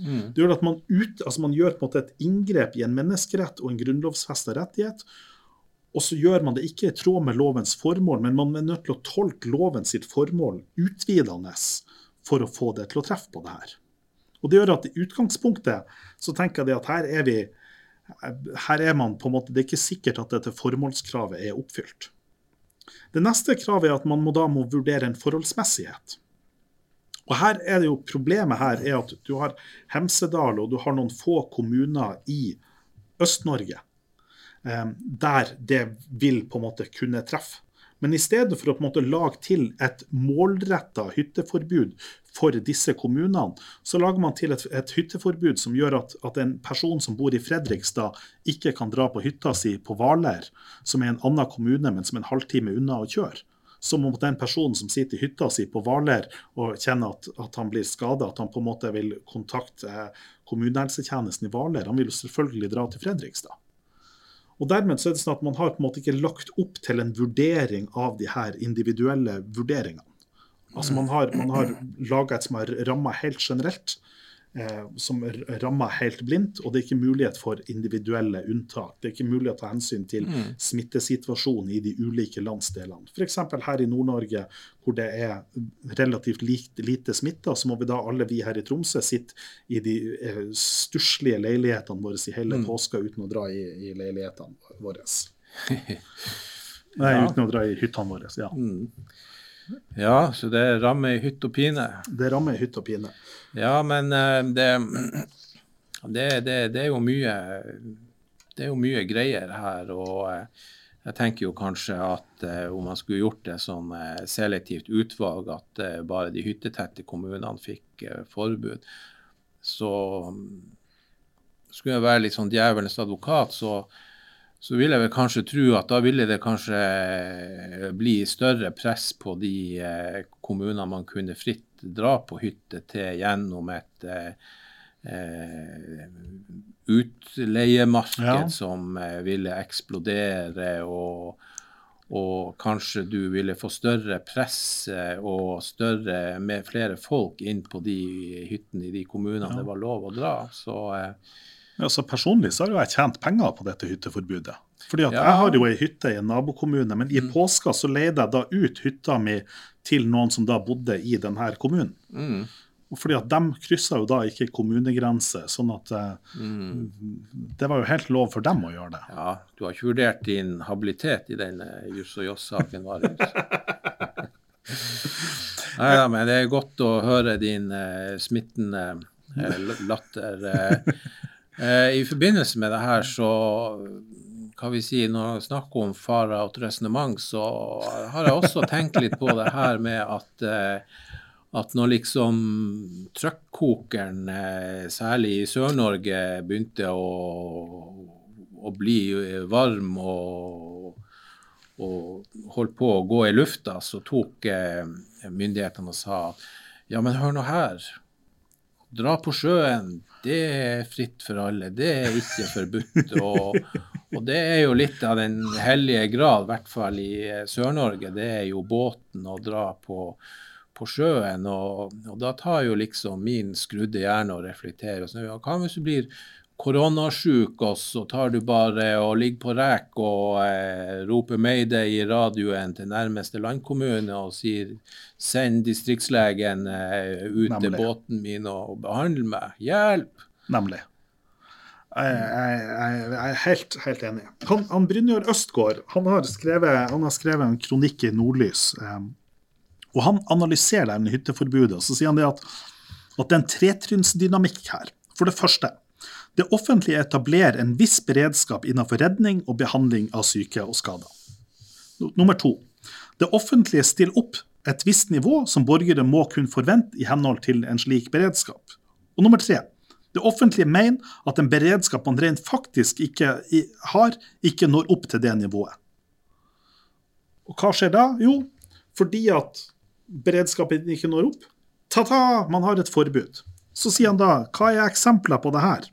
Mm. Det gjør at man, ut, altså man gjør et inngrep i en menneskerett og en grunnlovfesta rettighet, og så gjør man det ikke i tråd med lovens formål, men man er nødt til å tolke loven sitt formål utvidende for å få det til å treffe på det her. Og Det gjør at i utgangspunktet så tenker jeg at her er vi her er man på en måte, Det er ikke sikkert at dette formålskravet er oppfylt. Det neste kravet er at man må da må vurdere en forholdsmessighet. Og her er det jo Problemet her er at du har Hemsedal og du har noen få kommuner i Øst-Norge Eh, der det vil på en måte kunne treffe. Men i stedet for å på en måte lage til et målretta hytteforbud for disse kommunene, så lager man til et, et hytteforbud som gjør at, at, en person som bor i Fredrikstad, ikke kan dra på hytta si på Hvaler, som er en annen kommune, men som er en halvtime unna å kjøre. Som om den personen som sitter i hytta si på Hvaler og kjenner at, at han blir skada, at han på en måte vil kontakte kommunehelsetjenesten i Hvaler. Han vil jo selvfølgelig dra til Fredrikstad. Og dermed så er det sånn at man har på en måte ikke lagt opp til en vurdering av de her individuelle vurderingene. Altså Man har, man har laga et som har ramma helt generelt, som rammer helt blindt, og det er ikke mulighet for individuelle unntak. Det er ikke mulig å ta hensyn til Mm. smittesituasjonen i de ulike landsdelene. F.eks. her i Nord-Norge, hvor det er relativt lite, lite smitta, så må vi da alle vi her i Tromsø sitte i de eh, stusslige leilighetene våre i hele Mm. påska uten å dra i, i leilighetene våre. (laughs) Nei, Ja. uten å dra i hyttene våre. Ja. Mm. Ja, så det rammer i hytt og pine. Det rammer i hytt og pine. Ja, men eh, det, det, det, det er jo mye Det er jo mye greier her. Og eh, jeg tenker jo kanskje at eh, om man skulle gjort det som selektivt utvalg, at bare de hyttetette kommunene fikk forbud, så mm, skulle jeg være litt sånn djevelens advokat, så så vil jeg vel kanskje tro at da ville det kanskje eh, bli større press på de eh, kommunene man kunne fritt dra på hytte til gjennom et eh, eh, utleiemarked Ja. som ville eksplodere, og, og kanskje du ville få større press og større, med flere folk inn på de hyttene i de kommunene Ja. det var lov å dra. Så eh, Ja, så personlig så har jo jeg tjent penger på dette hytteforbudet. Fordi at Ja. Jeg har jo ei hytte i en nabokommune, men i Mm. påska så leide jeg da ut hytta mi til noen som da bodde i denne kommunen. mm, fordi at De kryssa jo da ikke kommunegrenser, sånn at eh, mm. det var jo helt lov for dem å gjøre det. Ja, du har ikke vurdert din habilitet i den Juss og Joss-saken, Marius? (laughs) Nei da, men det er godt å høre din eh, smittende eh, latter. Eh, I forbindelse med det her, så kan vi si, når vi snakker om farer og resonnement, så har jeg også tenkt litt på det her med at eh, at når liksom trøkkokeren, eh, særlig i Sør-Norge, begynte å, å bli varm og, og holdt på å gå i lufta, så tok eh, myndighetene og sa ja, men hør nå her. Dra på sjøen, det er fritt for alle. Det er ikke forbudt. Og, og det er jo litt av den hellige grad, i hvert fall i eh, Sør-Norge. Det er jo båten å dra på, på sjøen. Og, og da tar jo liksom min skrudde hjerne og reflekterer. Og så, ja, hva hvis du blir koronasjuk, og så tar du bare og ligger på rek og eh, roper mayday i radioen til nærmeste landkommune og sier send distriktslegen eh, ut til båten min og, behandle meg. Hjelp! Nemlig. Jeg, jeg, jeg, jeg er helt, helt enig. Han, han Brynjar Østgaard han har, skrevet, han har skrevet en kronikk i Nordlys. eh, og Han analyserer det med hytteforbudet. og Så sier han det at, at det er en tretrinnsdynamikk her. For det første, det offentlige etablerer en viss beredskap innenfor redning og behandling av syke og skader. Nummer to, det offentlige stiller opp et visst nivå som borgere må kunne forvente i henhold til en slik beredskap. Og nummer tre, det offentlige mener at en beredskap man rent faktisk ikke har, ikke når opp til det nivået. Og hva skjer da? Jo, fordi at beredskapen ikke når opp, ta-ta, man har et forbud. Så sier han da, hva er eksempler på det her?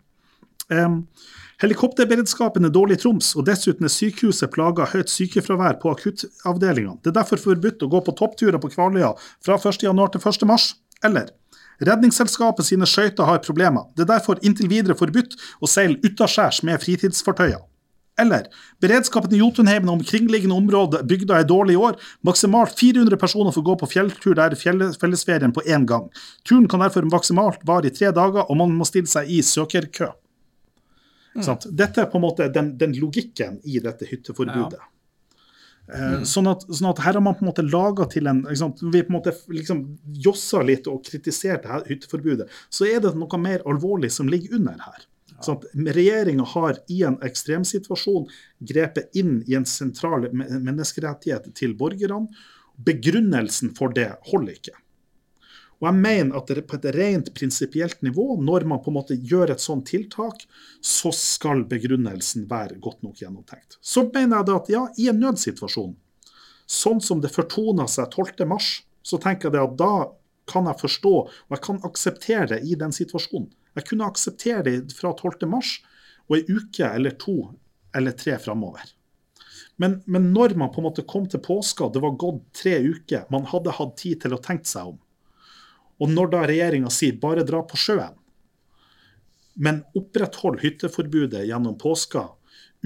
Helikopterberedskapen er dårlig i Troms, og dessuten er sykehuset plaga av høyt sykefravær på akuttavdelingene. Det er derfor forbudt å gå på toppturer på Kvaløya fra 1.1. til 1.3. Eller Redningsselskapet sine skøyter har problemer. Det er derfor inntil videre forbudt å seile utaskjærs med fritidsfartøyer. Eller beredskapen i Jotunheimen og omkringliggende områder bygda er dårlig i år. Maksimalt 400 personer får gå på fjelltur der fellesferien på én gang. Turen kan derfor maksimalt vare i tre dager, og man må stille seg i søkerkø. Sant? Dette er på en måte den, den logikken i dette hytteforbudet. Eh, Sånn, at, sånn at her har man på en måte laga til en? Vi på en måte liksom jossa litt og kritisert det her hytteforbudet. Så er det noe mer alvorlig som ligger under her. Sånn Regjeringa har i en ekstremsituasjon grepet inn i en sentral menneskerettighet til borgerne. Begrunnelsen for det holder ikke. Og jeg mener at på et rent prinsipielt nivå, når man på en måte gjør et sånt tiltak, så skal begrunnelsen være godt nok gjennomtenkt. Så mener jeg da at ja, i en nødsituasjon, sånn som det fortona seg 12.3, så tenker jeg at da kan jeg forstå, og jeg kan akseptere det i den situasjonen. Jeg kunne akseptere det fra 12.3 og ei uke eller to eller tre framover. Men, men, når man på en måte kom til påska, det var gått tre uker, man hadde hatt tid til å tenke seg om. Og når da regjeringa sier bare dra på sjøen, men oppretthold hytteforbudet gjennom påska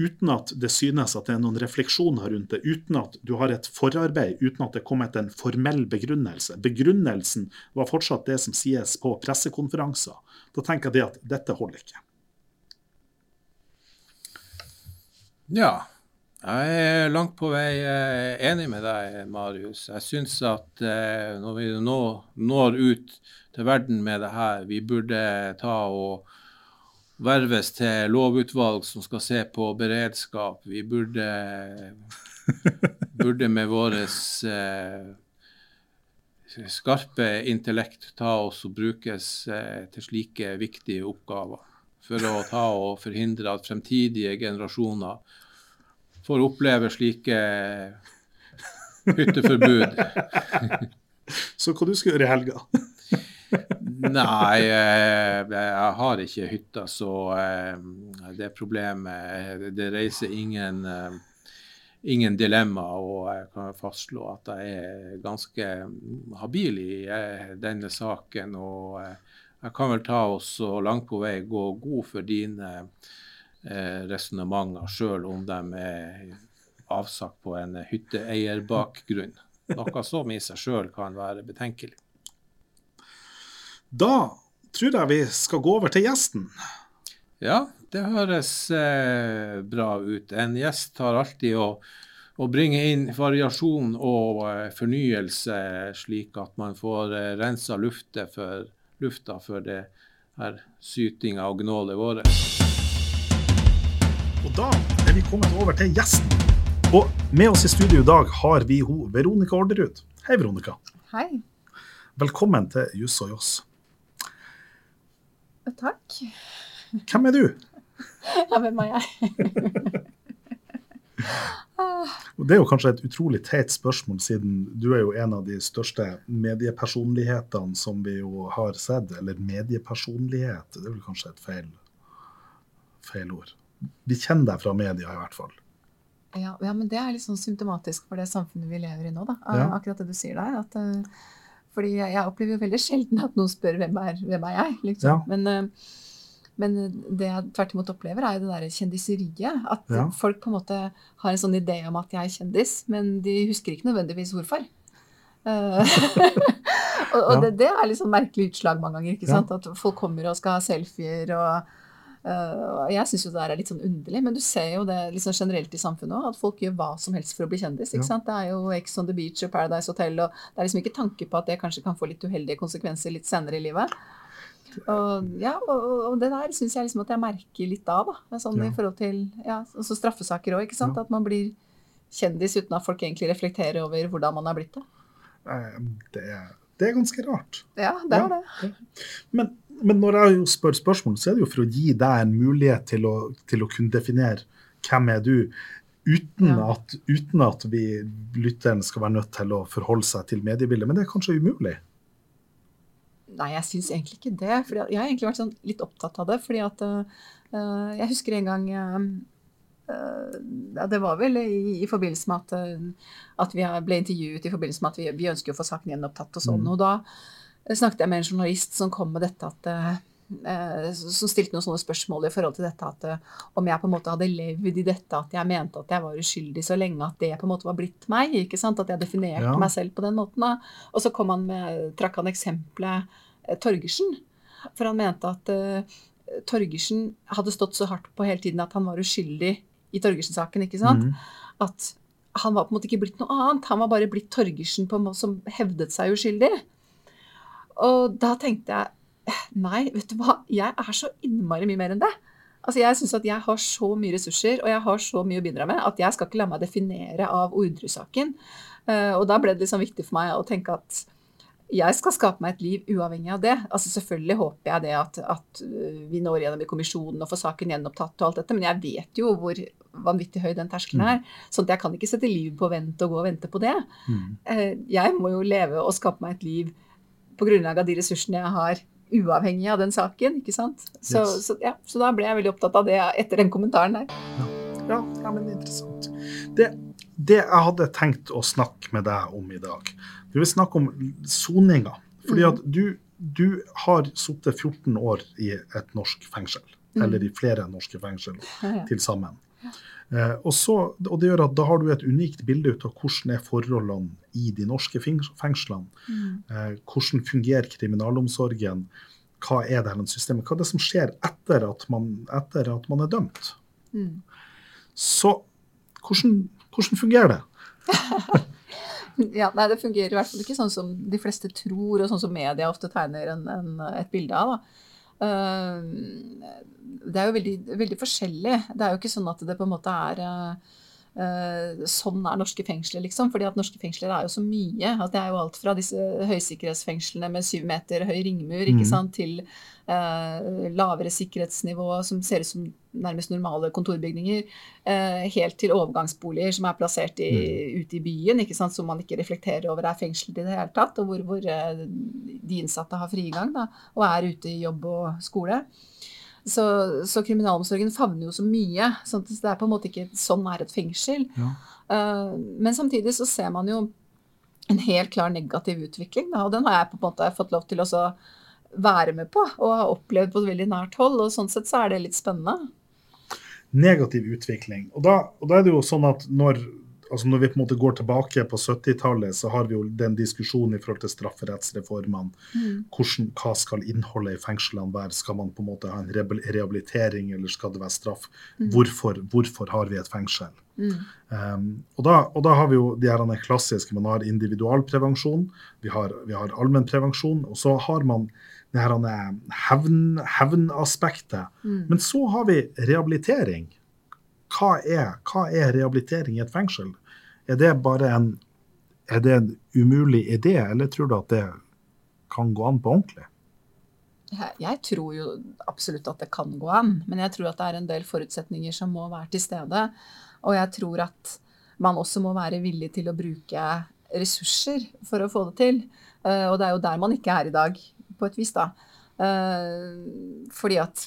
uten at det synes at det er noen refleksjoner rundt det, uten at du har et forarbeid, uten at det kom etter en formell begrunnelse. Begrunnelsen var fortsatt det som sies på pressekonferanser. Da tenker jeg at dette holder ikke. Ja, jeg er langt på vei enig med deg, Marius. Jeg syns at eh, når vi nå når ut til verden med det her, vi burde ta og verves til lovutvalg som skal se på beredskap. Vi burde, (laughs) burde med vår eh, skarpe intellekt ta oss og brukes eh, til slike viktige oppgaver. For å ta og forhindre at fremtidige generasjoner får oppleve slike hytteforbud. (laughs) Så hva du skal gjøre i helga? (laughs) Nei, eh, jeg har ikke hytta, så eh, det problemet Det reiser ingen, eh, ingen dilemma. Og jeg kan fastslå at jeg er ganske habil i denne saken. Og jeg kan vel ta oss så langt på vei gå god for dine resonnementer, sjøl om de er avsagt på en hytteeierbakgrunn. Noe som i seg sjøl kan være betenkelig. Da tror jeg vi skal gå over til gjesten. Ja, det høres eh, bra ut. En gjest har alltid å, å bringe inn variasjon og eh, fornyelse, slik at man får eh, rensa lufta for, lufta for det her sytinga og gnålet vårt. Og da er vi kommet over til gjesten. Og med oss i studio i dag har vi ho, Veronica Orderud. Hei, Veronica. Hei. Velkommen til Juss og Joss. Takk. Hvem er du? Ja, hvem er jeg? (laughs) Det er jo kanskje et utrolig teit spørsmål, siden du er jo en av de største mediepersonlighetene som vi jo har sett. Eller mediepersonlighet, det er vel kanskje et feil, feil ord. Vi kjenner deg fra media, i hvert fall. Ja, ja, men det er litt sånn symptomatisk for det samfunnet vi lever i nå, da. Ja. Akkurat det du sier der. at uh, fordi jeg, opplever jo veldig sjelden at noen spør hvem er, hvem er jeg. Liksom. Ja. Men, eh, men, det jeg tvert imot opplever, er jo det derre kjendiseriet. At folk på en måte har en sånn idé om at jeg er kjendis, men de husker ikke nødvendigvis hvorfor. (laughs) Og, og det, det, er liksom merkelig utslag mange ganger. ikke sant? At folk kommer og skal ha selfier og Uh, jeg syns jo det er litt sånn underlig, men du ser jo det liksom generelt i samfunnet òg, at folk gjør hva som helst for å bli kjendis. ikke ja. sant? Det er jo Ex on the Beach og Paradise Hotel, og det er liksom ikke tanke på at det kanskje kan få litt uheldige konsekvenser litt senere i livet. Og, ja, og, og det der syns jeg liksom at jeg merker litt av, da. Sånn ja. i forhold til ja, også straffesaker òg, ikke sant. At man blir kjendis uten at folk egentlig reflekterer over hvordan man har blitt det. Det er, det er ganske rart. Ja, det er det. Men men når jeg spør spørsmål, så er det jo for å gi deg en mulighet til å, til å kunne definere hvem er du, uten, ja. at, uten at vi lytteren skal være nødt til å forholde seg til mediebildet. Men det er kanskje umulig? Nei, jeg syns egentlig ikke det. Fordi jeg har egentlig vært sånn litt opptatt av det. fordi at uh, Jeg husker en gang uh, ja, Det var vel i, i forbindelse med at, at, vi ble intervjuet i forbindelse med at vi, vi ønsker å få saken gjenopptatt og sånn. Mm. og da snakket jeg med en journalist som kom med dette at eh, som stilte noen sånne spørsmål i forhold til dette at eh, om jeg på en måte hadde levd i dette at jeg mente at jeg var uskyldig så lenge at det på en måte var blitt meg. ikke sant, At jeg definerte ja. meg selv på den måten. da, Og så kom han med, trakk han eksempelet eh, Torgersen. For han mente at uh, Torgersen hadde stått så hardt på hele tiden at han var uskyldig i Torgersen-saken. ikke sant, mm. At han var på en måte ikke blitt noe annet. Han var bare blitt Torgersen på, som hevdet seg uskyldig. Og da tenkte jeg nei, vet du hva, jeg er så innmari mye mer enn det. Altså Jeg syns at jeg har så mye ressurser og jeg har så mye å bidra med at jeg skal ikke la meg definere av Orderud-saken. Uh, og da ble det liksom viktig for meg å tenke at jeg skal skape meg et liv uavhengig av det. Altså Selvfølgelig håper jeg det at, at vi når gjennom i kommisjonen og får saken gjenopptatt og alt dette, men jeg vet jo hvor vanvittig høy den terskelen er. Mm. sånn at jeg kan ikke sette livet på vent og gå og vente på det. Mm. Uh, jeg må jo leve og skape meg et liv på grunnlag av de ressursene jeg har, uavhengig av den saken. ikke sant? Så, yes. så, ja, så, da ble jeg veldig opptatt av det etter den kommentaren der. Ja. Ja, men interessant. Det, det jeg hadde tenkt å snakke med deg om i dag, vi vil snakke om soninga. Fordi at du, du har sittet 14 år i et norsk fengsel. Eller i flere norske fengsel til sammen. Eh, og, så, og det gjør at da har du et unikt bilde ut av hvordan er forholdene i de norske fengslene. Mm. hvordan fungerer kriminalomsorgen? Hva er det her systemet? Hva er det som skjer etter at man, etter at man er dømt? Mm. Så hvordan, hvordan fungerer det? (laughs) Ja, nei, Det fungerer i hvert fall ikke sånn som de fleste tror, og sånn som media ofte tegner en, en, et bilde av. da. Det er jo veldig, veldig forskjellig. Det er jo ikke sånn at det på en måte er eh, Sånn er norske fengsler, liksom. fordi at norske fengsler er jo så mye. Altså, Det er jo alt fra disse høysikkerhetsfengslene med syv meter høy ringmur ikke Mhm. sant, til eh, lavere sikkerhetsnivå som ser ut som nærmest normale kontorbygninger, eh, helt til overgangsboliger som er plassert i, ute i byen, sant, som man ikke reflekterer over er fengsel i det hele tatt, og hvor, hvor eh, de innsatte har frigang da, og er ute i jobb og skole. Så, så kriminalomsorgen favner jo så mye. at det er på en måte ikke sånn er et fengsel. Ja. Eh, men samtidig så ser man jo en helt klar negativ utvikling. Da, og den har jeg på en måte fått lov til å være med på og har opplevd på et veldig nært hold. Og sånn sett så er det litt spennende. Negativ utvikling. Og da, og da er det jo sånn at når, altså når vi på en måte går tilbake på 70-tallet, så har vi jo den diskusjonen i forhold til strafferettsreformene. Hvordan, hva skal innholdet i fengslene være? Skal man på en måte ha en rehabilitering, eller skal det være straff? Hvorfor, hvorfor har vi et fengsel? Um, og, da, og da har vi jo de her klassiske, man har individualprevensjon, vi har, vi har allmennprevensjon, og så har man det her hevn, hevnaspektet. Men så har vi rehabilitering. Hva er, hva er rehabilitering i et fengsel? Er det bare en, er det en umulig idé, eller tror du at det kan gå an på ordentlig? Jeg, tror jo absolutt at det kan gå an, men jeg tror at det er en del forutsetninger som må være til stede. Og jeg tror at man også må være villig til å bruke ressurser for å få det til. Eh, og det er jo der man ikke er i dag, på et vis, da. Eh, fordi at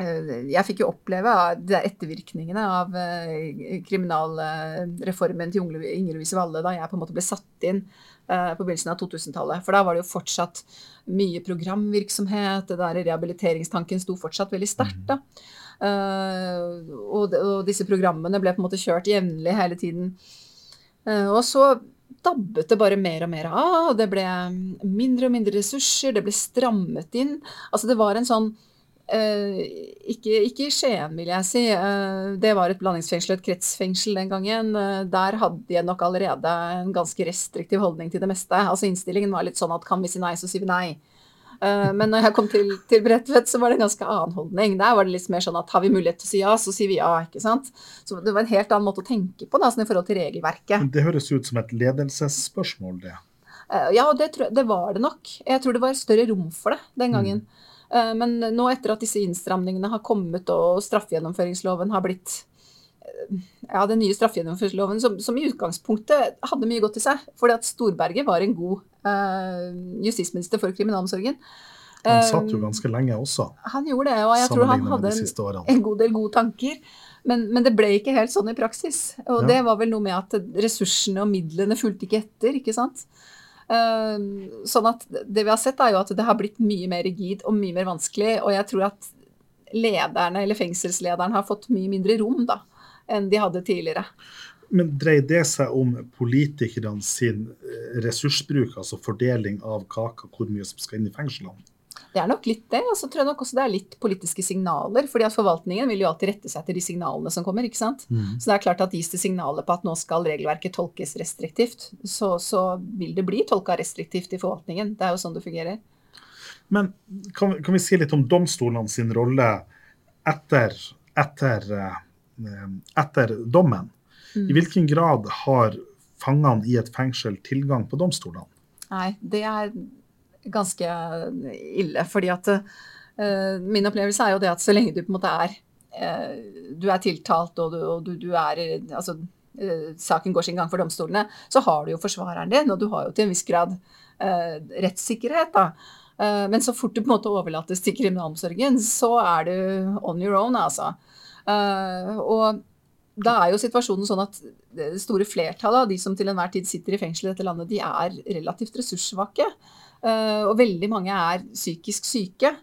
jeg fikk jo oppleve ettervirkningene av eh, kriminalreformen til Ingrid Louise Valle da jeg på en måte ble satt inn eh, på begynnelsen av 2000-tallet. For da var det jo fortsatt mye programvirksomhet. Det der rehabiliteringstanken sto fortsatt veldig sterkt. da. Eh, og, disse programmene ble på en måte kjørt jevnlig hele tiden. Eh, og så dabbet det bare mer og mer av. Det ble mindre og mindre ressurser, det ble strammet inn. Altså det var en sånn eh, ikke, ikke i Skien, vil jeg si. Eh, det var et blandingsfengsel, et kretsfengsel den gangen. Eh, der hadde jeg nok allerede en ganske restriktiv holdning til det meste. Altså Innstillingen var litt sånn at kan vi si nei, så sier vi nei. Eh, Men når jeg kom til, til Bredtvet, så var det en ganske annen holdning. Der var det litt mer sånn at har vi mulighet til å si ja, så sier vi ja. ikke sant? Så det var en helt annen måte å tenke på da, sånn i forhold til regelverket. Men Det høres ut som et ledelsesspørsmål, det. Eh, Ja, det, tror det var det nok. Jeg tror det var større rom for det den gangen. Eh, Men nå etter at disse innstramningene har kommet og straffegjennomføringsloven har blitt eh, ja, den nye straffegjennomføringsloven som, som i utgangspunktet hadde mye godt i seg. Fordi at Storberget var en god eh, justisminister for kriminalomsorgen. Han satt jo Eh, ganske lenge også, Han gjorde det, og jeg tror han hadde en, en god del gode tanker. Men, men det ble ikke helt sånn i praksis. Og Ja. det var vel noe med at ressursene og midlene fulgte ikke etter, ikke sant. Eh, sånn at det vi har sett, er jo at det har blitt mye mer rigid og mye mer vanskelig. Og jeg tror at lederne, eller fengselslederen, har fått mye mindre rom da, enn de hadde tidligere. Men dreier det seg om politikerne sin eh, ressursbruk, altså fordeling av kaka, hvor mye som skal inn i fengslene? Det er nok litt det, og så tror jeg nok også det er litt politiske signaler. fordi at forvaltningen vil jo alltid rette seg etter de signalene som kommer. ikke sant? Så det er klart at gis det signaler på at nå skal regelverket tolkes restriktivt, så, så vil det bli tolka restriktivt i forvaltningen. Det er jo sånn det fungerer. Men kan, kan vi si litt om domstolene sin rolle etter, etter, eh, etter dommen? I hvilken grad har fangene i et fengsel tilgang på domstolene? Nei, det er ganske ille. Fordi at uh, min opplevelse er jo det at så lenge du på en måte er uh, Du er tiltalt og du, og du, du er Altså uh, saken går sin gang for domstolene, så har du jo forsvareren din, og du har jo til en viss grad rettssikkerhet, da. Men så fort du på en måte overlates til kriminalomsorgen, så er du on your own, altså. Og da er jo situasjonen sånn at det store flertallet av de som til enhver tid sitter i fengsel i dette landet, de er relativt ressurssvake. Uh, og veldig mange er psykisk syke.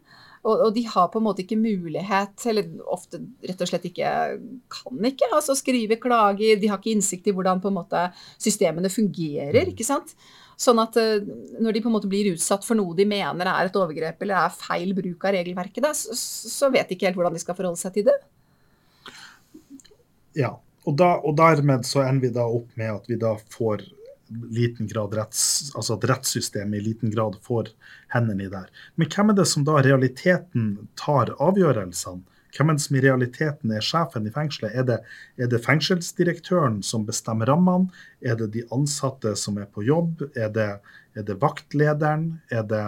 Og, de har på en måte ikke mulighet, eller ofte rett og slett ikke kan ikke, altså skrive klager. De har ikke innsikt i hvordan måte systemene fungerer. ikke sant? Sånn at uh, når de på en måte blir utsatt for noe de mener er et overgrep eller er feil bruk av regelverket, da, så, så vet de ikke helt hvordan de skal forholde seg til det. Ja, og, da, og dermed så ender vi da opp med at vi da får liten grad retts, altså at rettssystemet i liten grad får hendene i der. Men hvem er det som da realiteten tar avgjørelsene? Hvem er det som i realiteten er sjefen i fengselet? Er det, er det fengselsdirektøren som bestemmer rammene? Er det de ansatte som er på jobb? Er det, er det vaktlederen? Er det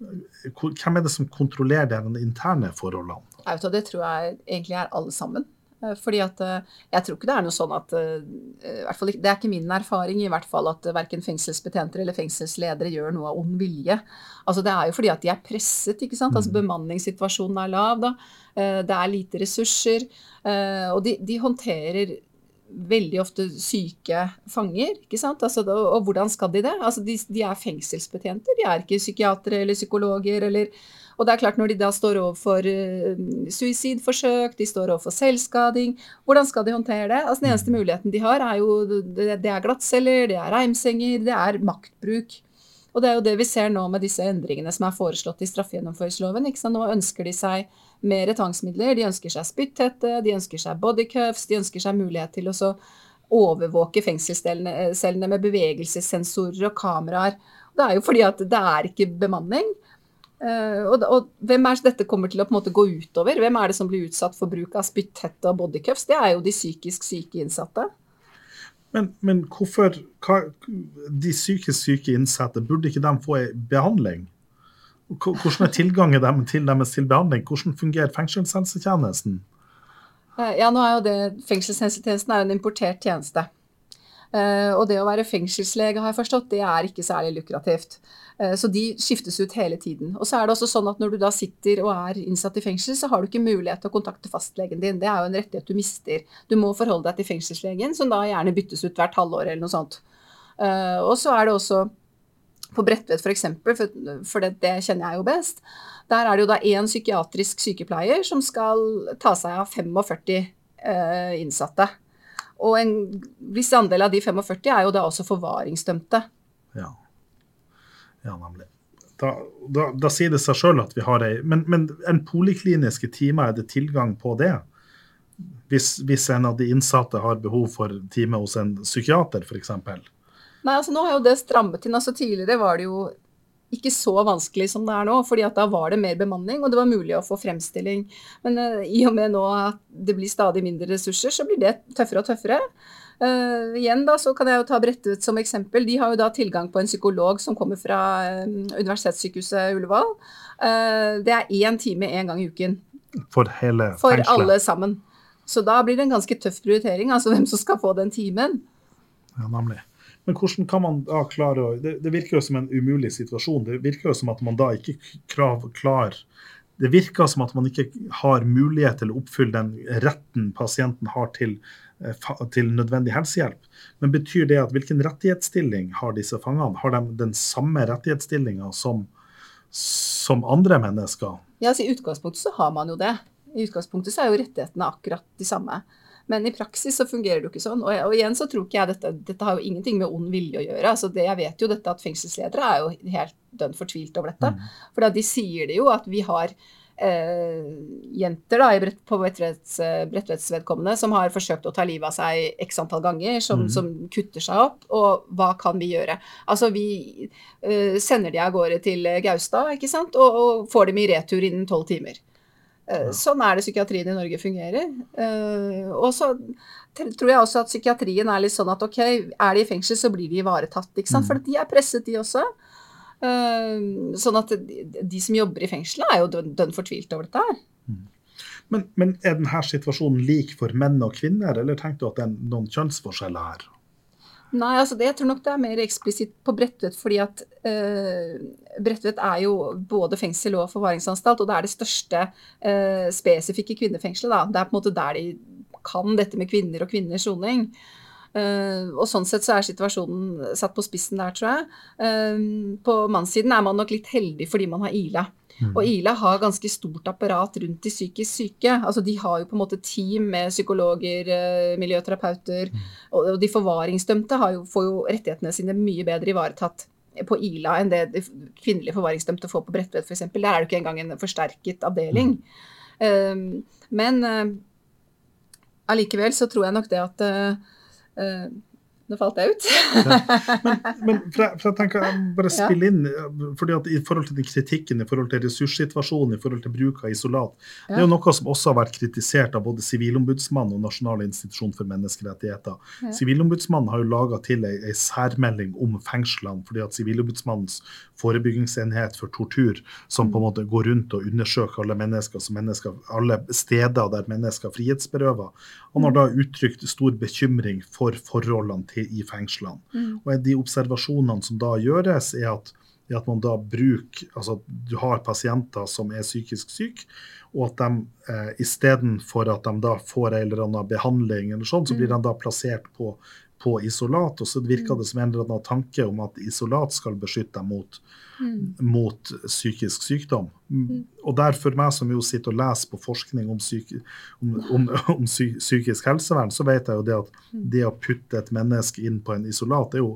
hvem er det som kontrollerer de interne forholdene? Det tror jeg egentlig er alle sammen. Eh, fordi at eh, jeg tror ikke det er noe sånn at eh, i hvert fall, Det er ikke min erfaring i hvert fall at verken fengselsbetjenter eller fengselsledere gjør noe av ond vilje. Altså Det er jo fordi at de er presset. ikke sant? Altså mm. Bemanningssituasjonen er lav. da, Det er lite ressurser. Og de, de håndterer veldig ofte syke fanger. ikke sant? Altså, og hvordan skal de det? Altså, de, de er fengselsbetjenter. De er ikke psykiatere eller psykologer eller og det er klart, når de da står overfor uh, suicidforsøk, de står overfor selvskading, hvordan skal de håndtere det? Altså Den eneste muligheten de har, er jo det, det er glattceller, det er reimsenger, det er maktbruk. Og det er jo det vi ser nå med disse endringene som er foreslått i straffegjennomføringsloven. Nå ønsker de seg mer tvangsmidler. De ønsker seg spytthette, de ønsker seg bodycuffs, de ønsker seg mulighet til å overvåke fengselscellene med bevegelsessensorer og kameraer. Det er jo fordi at det er ikke bemanning. Uh, og, og, hvem er det dette kommer til å på en måte gå utover? Hvem er det som blir utsatt for bruk av spytthette og bodycuffs? Det er jo de psykisk syke innsatte. Men, men hvorfor hva, De psykisk syke innsatte, burde ikke de få behandling? Hvordan er tilgangen dem til deres til behandling? Hvordan fungerer fengselshelsetjenesten? Uh, ja, nå er jo det, Fengselshelsetjenesten er en importert tjeneste. Uh, og det å være fengselslege, har jeg forstått, det er ikke særlig lukrativt. Eh, så de skiftes ut hele tiden. Og så er det også sånn at Når du da sitter og er innsatt i fengsel, så har du ikke mulighet til å kontakte fastlegen din. Det er jo en rettighet du mister. Du må forholde deg til fengselslegen, som da gjerne byttes ut hvert halvår eller noe sånt. Eh, og så er det også på Bredtvet f.eks., for, for det, det, kjenner jeg jo best. Der er det jo da én psykiatrisk sykepleier som skal ta seg av 45 eh, innsatte. Og en viss andel av de 45 er jo da også forvaringsdømte. Ja. Ja, nemlig. Da, da, da, sier det seg sjøl at vi har ei men, men, en polikliniske time, er det tilgang på det? Hvis, hvis, en av de innsatte har behov for time hos en psykiater, f.eks.? Nei, altså nå har jo det strammet inn. altså Tidligere var det jo ikke så vanskelig som det er nå, fordi at da var det mer bemanning, og det var mulig å få fremstilling. Men uh, i og med nå at det blir stadig mindre ressurser, så blir det tøffere og tøffere. Uh, igjen da, så kan jeg jo ta Bredtvet som eksempel. De har jo da tilgang på en psykolog som kommer fra uh, Universitetssykehuset Ullevål. Det er én time én gang i uken. For hele For alle sammen. Så da blir det en ganske tøff prioritering, altså hvem som skal få den timen. Ja, nemlig. Men hvordan kan man da klare å det, det, virker jo som en umulig situasjon. Det virker jo som at man da ikke krav, klar Det virker som at man ikke har mulighet til å oppfylle den retten pasienten har til Eh, til nødvendig helsehjelp. Men betyr det at hvilken rettighetsstilling har disse fangene? Har de den samme rettighetsstillinga som, som, andre mennesker? Ja, altså I utgangspunktet så har man jo det. I utgangspunktet så er jo rettighetene akkurat de samme. Men i praksis så fungerer det jo ikke sånn. Og, og igjen så tror ikke jeg dette Dette har jo ingenting med ond vilje å gjøre. altså det, Jeg vet jo dette at fengselsledere er jo helt dønn fortvilt over dette. Mm. For de sier det jo at vi har eh, jenter da, brett, på Bredtvedts vedkommende som har forsøkt å ta livet av seg x antall ganger, som, mm. som, kutter seg opp. Og hva kan vi gjøre? Altså, vi eh, sender de av gårde til Gaustad ikke sant? Og, og får dem i retur innen tolv timer. Eh. Sånn er det psykiatrien i Norge fungerer. Eh, og så tror jeg også at psykiatrien er litt sånn at ok, er de i fengsel, så blir de ivaretatt. ikke sant? Mm. For de er presset, de også. Ehm, sånn at de som jobber i fengselet, er jo dønn fortvilt over dette her. Mm. Men, men, er denne situasjonen lik for menn og kvinner, eller tenker du at det er noen kjønnsforskjeller her? Nei, altså det, jeg tror nok det er mer eksplisitt på Bredtvet, fordi at eh, Bredtvet er jo både fengsel og forvaringsanstalt, og det er det største eh, spesifikke kvinnefengselet. da. Det er på en måte der de kan dette med kvinner og kvinners soning. Uh, og sånn sett så er situasjonen satt på spissen der, tror jeg. Uh, på mannssiden er man nok litt heldig fordi man har Ila. Mm. Og Ila har ganske stort apparat rundt de psykisk syke. Altså De har jo på en måte team med psykologer, eh, miljøterapeuter. Og og de forvaringsdømte har jo, får jo rettighetene sine mye bedre ivaretatt på Ila enn det de kvinnelige forvaringsdømte får på Bredtvet f.eks. Der er det ikke engang en forsterket avdeling. Um, men uh, allikevel så tror jeg nok det at uh, uh, Nå falt jeg ut. Men for jeg, for jeg tenker, jeg bare spille inn, fordi at i forhold til den kritikken, i forhold til ressurssituasjonen, i forhold til bruk av isolat, det er jo noe som også har vært kritisert av både Sivilombudsmannen og Nasjonal institusjon for menneskerettigheter. Ja. Sivilombudsmannen har jo laga til ei, ei særmelding om fengslene, fordi at Sivilombudsmannens forebyggingsenhet for tortur, som på en måte går rundt og undersøker alle mennesker, som mennesker alle steder der mennesker frihetsberøver, han har da uttrykt stor bekymring for forholdene til, i fengslene. Mm. Og de observasjonene som da gjøres, er at, er at man da bruker Altså du har pasienter som er psykisk syke, og at de eh, istedenfor at de da får en eller annen behandling, eller sånn, så blir de da plassert på, på isolat. Og så virker det som en eller annen tanke om at isolat skal beskytte dem mot, Mm. mot psykisk sykdom. Mm. Og der for meg som jo sitter og leser på forskning om, psyki, om, om, om psy, psykisk helsevern, så vet jeg jo det at det å putte et menneske inn på en isolat er jo,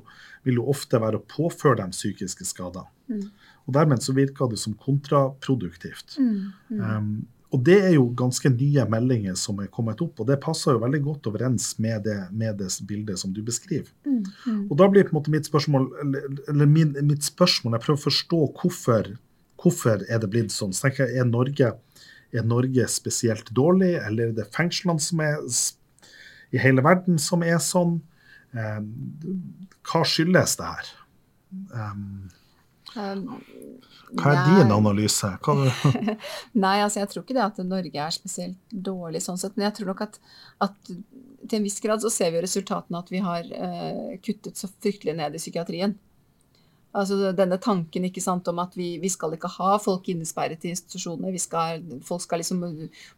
vil jo ofte være å påføre dem psykiske skader. Mm. Og dermed så virker det som kontraproduktivt. Mm. Mm. Um, og det er jo ganske nye meldinger som er kommet opp, og det passer jo veldig godt overens med det, med det bildet som du beskriver. Mm. Mm. Og da blir på en måte mitt spørsmål, eller, eller min, mitt spørsmål, jeg prøver å forstå hvorfor, hvorfor er det blitt sånn. Så tenker jeg, er Norge, er Norge spesielt dårlig, eller er det fengslene som er i hele verden som er sånn? Eh, hva skyldes det her? Um, Um, hva er din analyse? (laughs) Nei, altså jeg tror ikke det at Norge er spesielt dårlig sånn sett, men jeg tror nok at, at til en viss grad så ser vi jo resultatene at vi har uh, kuttet så fryktelig ned i psykiatrien. Altså denne tanken ikke sant, om at vi, vi skal ikke ha folk innesperret i institusjoner. Vi skal, folk skal liksom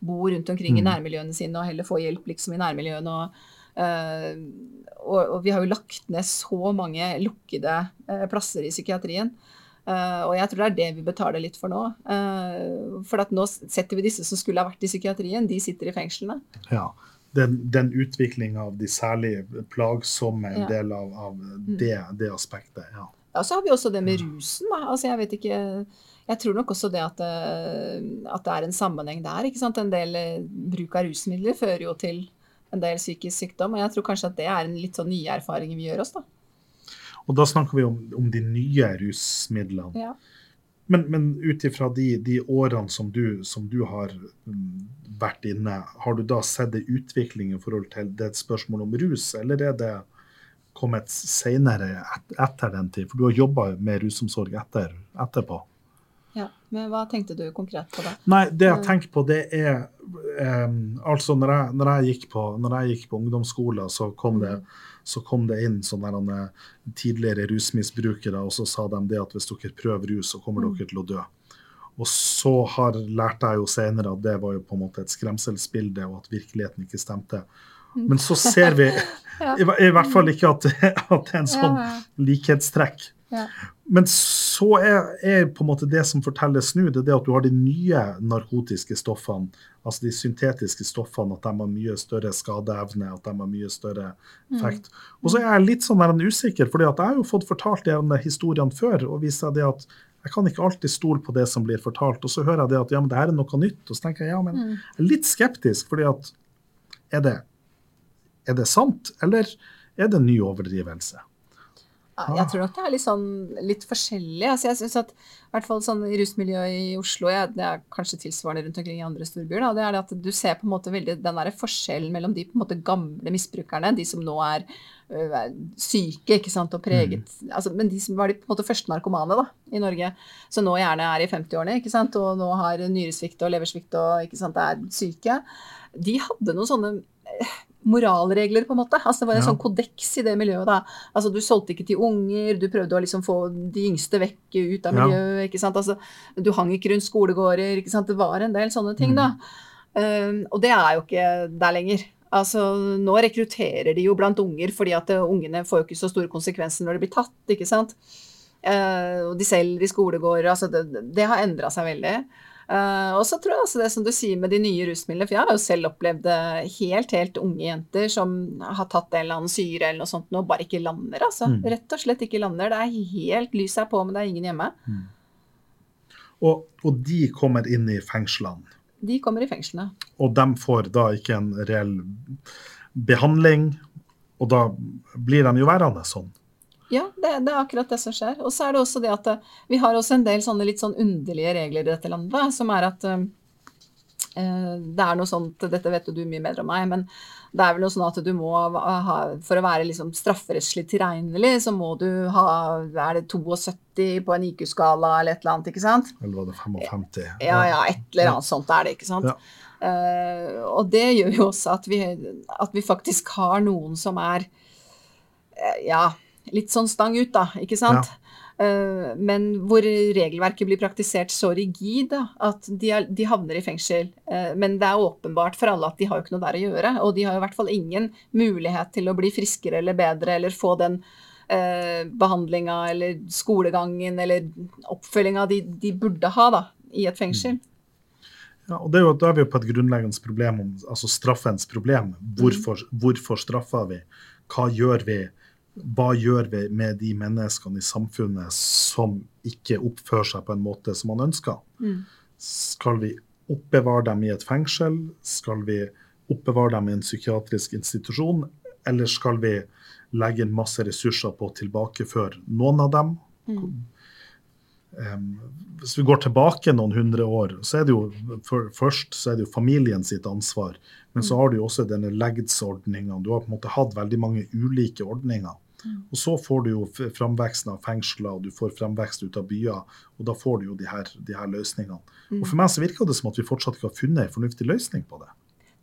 bo rundt omkring i Mm. nærmiljøene sine og heller få hjelp liksom i nærmiljøene. Og, Uh, og, og vi har jo lagt ned så mange lukkede uh, plasser i psykiatrien. Eh, og jeg tror det er det vi betaler litt for nå. Uh, for at nå setter vi disse som skulle ha vært i psykiatrien, de sitter i fengslene. ja, den, den utviklinga av de særlig plagsomme en Ja. Mm. del av, av det, det aspektet. ja. Ja, så har vi også det med rusen. Altså, jeg vet ikke Jeg tror nok også det at, eh, at det er en sammenheng der. En del bruk av rusmidler fører jo til en del psykisk sykdom. Og jeg tror kanskje at det er en litt sånn nye erfaring vi gjør oss, da. Og da snakker vi om, om de nye rusmidlene. Ja. Men, men ut ifra de, de årene som du, som du har mm, vært inne, har du da sett en utvikling i forhold til det et spørsmål om rus, eller er det kommet senere et, etter den tid? For du har jobba med rusomsorg etter, etterpå. ja. Men hva tenkte du konkret på da? Nei, det jeg Mm. tenker på, det er um, Altså, når jeg, når, jeg gikk på, når jeg gikk på ungdomsskolen, så kom det, så kom det inn sånne eh, tidligere rusmisbrukere, og så sa de det at hvis dere prøver rus, så kommer dere til å dø. Og så har, lærte jeg jo senere at det var jo på en måte et skremselsbilde, og at virkeligheten ikke stemte. Men så ser vi (laughs) i, i hvert fall ikke at, at det er en sånn likhetstrekk. Ja. Men så er, er på en måte det som fortelles nå, det er det at du har de nye narkotiske stoffene, altså de syntetiske stoffene, at de har mye større skadeevne, at de har mye større effekt. Og så er jeg litt sånn der usikker, for jeg har jo fått fortalt de historiene før, og viser det at jeg kan ikke alltid stole på det som blir fortalt. Og så hører jeg det at ja, men det her er noe nytt, og så tenker jeg ja, men jeg er litt skeptisk, fordi at er det, er det sant, eller er det en ny overdrivelse? Ja, Jeg tror nok det er litt sånn litt forskjellig. Altså jeg synes at i hvert fall sånn rusmiljøet i Oslo, jeg, det er kanskje tilsvarende rundt omkring i andre storbyer, da, det er det at du ser på en måte veldig den der forskjellen mellom de på en måte gamle misbrukerne, de som nå er ø, er syke ikke sant, og preget. Altså, Men de som var de på en måte første narkomane da, i Norge, som nå gjerne er i 50-årene ikke sant, og nå har nyresvikt og leversvikt og ikke sant, er syke, de hadde noen sånne moralregler, på en måte. Altså Det var en Ja. sånn kodeks i det miljøet. da. Altså Du solgte ikke til unger, du prøvde å liksom få de yngste vekk ut av Ja. miljøet. ikke sant? Altså Du hang ikke rundt skolegårder. ikke sant? Det var en del sånne ting, da. Um, og det er jo ikke der lenger. Altså, Nå rekrutterer de jo blant unger, fordi at eh, ungene får jo ikke så store konsekvenser når de blir tatt. ikke sant? Uh, og de selger i skolegårder. altså Det, det har endra seg veldig. Eh, og så tror jeg altså det som du sier med de nye rusmidlene, for jeg har jo selv opplevd helt, helt unge jenter som har tatt en eller annen syre eller noe sånt og bare ikke lander, altså. Mm. Rett og slett ikke lander. Det er helt Lyset er på, men det er ingen hjemme. Og, og de kommer inn i fengslene. De kommer i fengslene. Og de får da ikke en reell behandling, og da blir de jo værende sånn. Ja, det, det er akkurat det som skjer. Og så er det også det at eh, vi har også en del sånne litt sånn underlige regler i dette landet, som er at eh, det er noe sånt, dette vet du mye bedre om meg, men det er vel noe sånn at du må ha, for å være liksom strafferettslig tilregnelig, så må du ha, er det 72 på en IQ-skala eller et eller annet, ikke sant? Eller var det 55? Ja, ja, et eller annet sånt er det, ikke sant? Ja. Uh, og det gjør jo også at vi, at vi faktisk har noen som er uh, ja, litt sånn stang ut, da, ikke sant? Eh, men hvor regelverket blir praktisert så rigid da, at de, er, de havner i fengsel. Eh, men det er åpenbart for alle at de har jo ikke noe der å gjøre. Og de har jo i hvert fall ingen mulighet til å bli friskere eller bedre eller få den eh, behandlinga eller skolegangen eller oppfølginga de, de burde ha da, i et fengsel. Ja, og det er jo, Da er vi jo på et grunnleggende problem, altså straffens problem. Hvorfor, hvorfor straffer vi? Hva gjør vi? Hva gjør vi med de menneskene i samfunnet som ikke oppfører seg på en måte som man ønsker? Mm. Skal vi oppbevare dem i et fengsel? Skal vi oppbevare dem i en psykiatrisk institusjon? Eller skal vi legge inn masse ressurser på å tilbakeføre noen av dem? Um, hvis vi går tilbake noen hundre år, så er det jo for, først så er det jo familien sitt ansvar. Men så har du jo også denne legdsordninga. Du har på en måte hatt veldig mange ulike ordninger. Og så får du jo framveksten av fengsler, og du får framvekst ut av byer. Og da får du jo de her, de her løsningene. Og for meg så virker det som at vi fortsatt ikke har funnet en fornuftig løsning på det.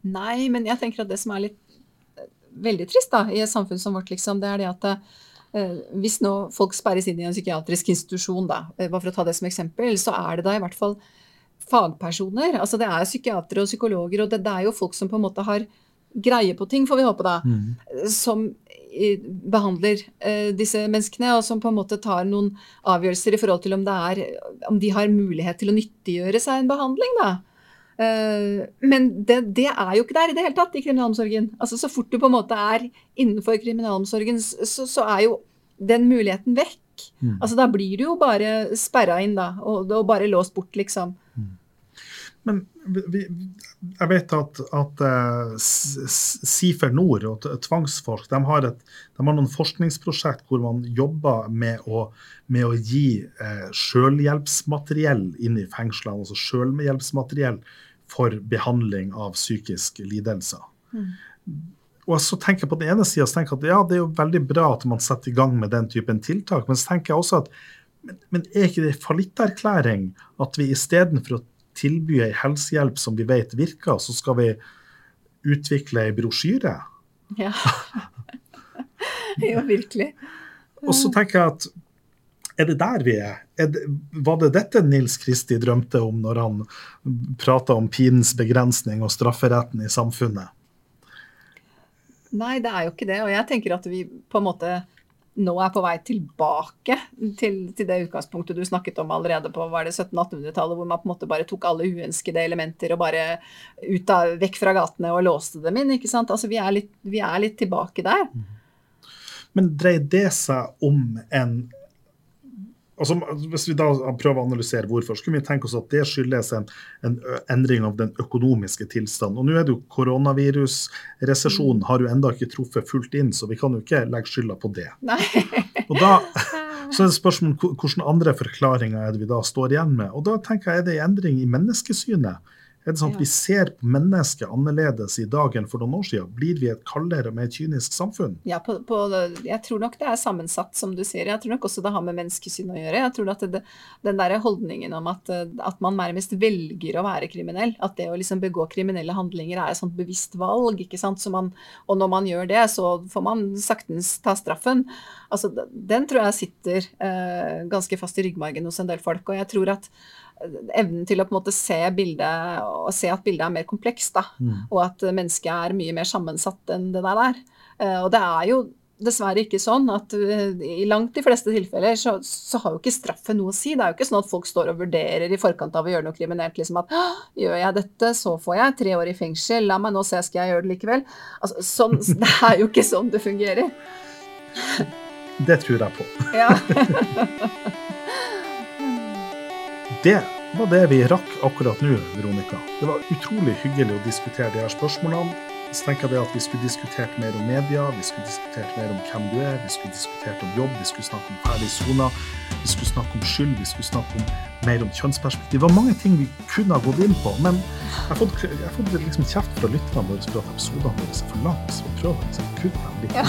Nei, men jeg tenker at det som er litt eh, veldig trist da, i et samfunn som vårt, liksom, det er det at eh, hvis nå folk sperres inn i en psykiatrisk institusjon, da, eh, bare for å ta det som eksempel, så er det da i hvert fall fagpersoner. Altså det er psykiatere og psykologer, og det, det er jo folk som på en måte har greie på ting, får vi håpe da, som eh, behandler eh, disse menneskene, og som på en måte tar noen avgjørelser i forhold til om, det er, om de har mulighet til å nyttiggjøre seg en behandling. da. Eh, men det, det er jo ikke der i det hele tatt i kriminalomsorgen. Altså Så fort du på en måte er innenfor kriminalomsorgen, så, så er jo den muligheten vekk. Altså Da blir du jo bare sperra inn, da, og, og bare låst bort, liksom. Men vi, jeg vet at, at eh, Sifer Nord og tvangsfolk, Tvangsforsk de har, et, de har noen forskningsprosjekt hvor man jobber med å, med å gi eh, selvhjelpsmateriell inn i fengslene. Altså selvhjelpsmateriell for behandling av psykiske lidelser. Og så tenker jeg på den ene sida at ja, det er jo veldig bra at man setter i gang med den typen tiltak, men så tenker jeg også at men, men er ikke det fallitterklæring at vi istedenfor å tilby ei helsehjelp som vi vet virker, så skal vi utvikle ei brosjyre? Ja. (laughs) jo, virkelig. Og så tenker jeg at er det der vi er? er det, var det dette Nils Kristi drømte om når han prata om pinens begrensning og strafferetten i samfunnet? Nei, det er jo ikke det. Og jeg tenker at vi på en måte nå er på vei tilbake til, til det utgangspunktet du snakket om allerede på var det 1700-1800-tallet, hvor man på en måte bare tok alle uønskede elementer og bare av, vekk fra gatene og låste dem inn. ikke sant? Altså Vi er litt, vi er litt tilbake der. Men dreier det seg om en altså Hvis vi da prøver å analysere hvorfor, så kunne vi tenke oss at det skyldes en, en endring av den økonomiske tilstanden. Og nå er det jo koronavirusresesjonen har jo enda ikke truffet fullt inn, så vi kan jo ikke legge skylda på det. Nei. (laughs) Og da (laughs) så er det spørsmålet hvilke andre forklaringer er det vi da står igjen med. Og da tenker jeg er det en endring i menneskesynet. Er det sånn at Ja. vi ser på mennesket annerledes i dag enn for noen år siden? Blir vi et kaldere og mer kynisk samfunn? Ja, på, på, jeg tror nok det er sammensatt, som du sier. Jeg tror nok også det har med menneskesyn å gjøre. Jeg tror at det, den der holdningen om at, at man nærmest velger å være kriminell, at det å liksom begå kriminelle handlinger er et sånt bevisst valg, ikke sant. Man, og når man gjør det, så får man saktens ta straffen. Altså, den tror jeg sitter eh, ganske fast i ryggmargen hos en del folk. Og jeg tror at evnen til å på en måte se bildet, og se at bildet er mer komplekst, da Mm. og at mennesket er mye mer sammensatt enn det der er. Eh, Og det er jo dessverre ikke sånn at eh, i langt de fleste tilfeller så, så har jo ikke straffen noe å si. Det er jo ikke sånn at folk står og vurderer i forkant av å gjøre noe kriminelt. liksom at gjør jeg dette, så får jeg tre år i fengsel. La meg nå se, skal jeg gjøre det likevel? Altså, sånn, (laughs) det er jo ikke sånn det fungerer. Det tror jeg på. Ja. (laughs) Det var det vi rakk akkurat nå, Veronica. Det var utrolig hyggelig å diskutere de her spørsmålene. Så tenker jeg at Vi skulle diskutert mer om media, vi skulle diskutert mer om hvem du er, vi skulle diskutert om jobb, vi skulle snakke om ferdig sona, vi skulle snakke om skyld, vi skulle snakke om mer om kjønnsperspektiv. Det var mange ting vi kunne ha gått inn på, men jeg har fått, jeg har fått liksom kjeft fra lytterne våre for at episodene våre er for lange, så vi prøver å liksom kutte dem litt. Ja.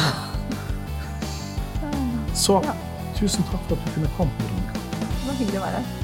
Så tusen takk for at du kunne komme, Veronica. Det var hyggelig å være her.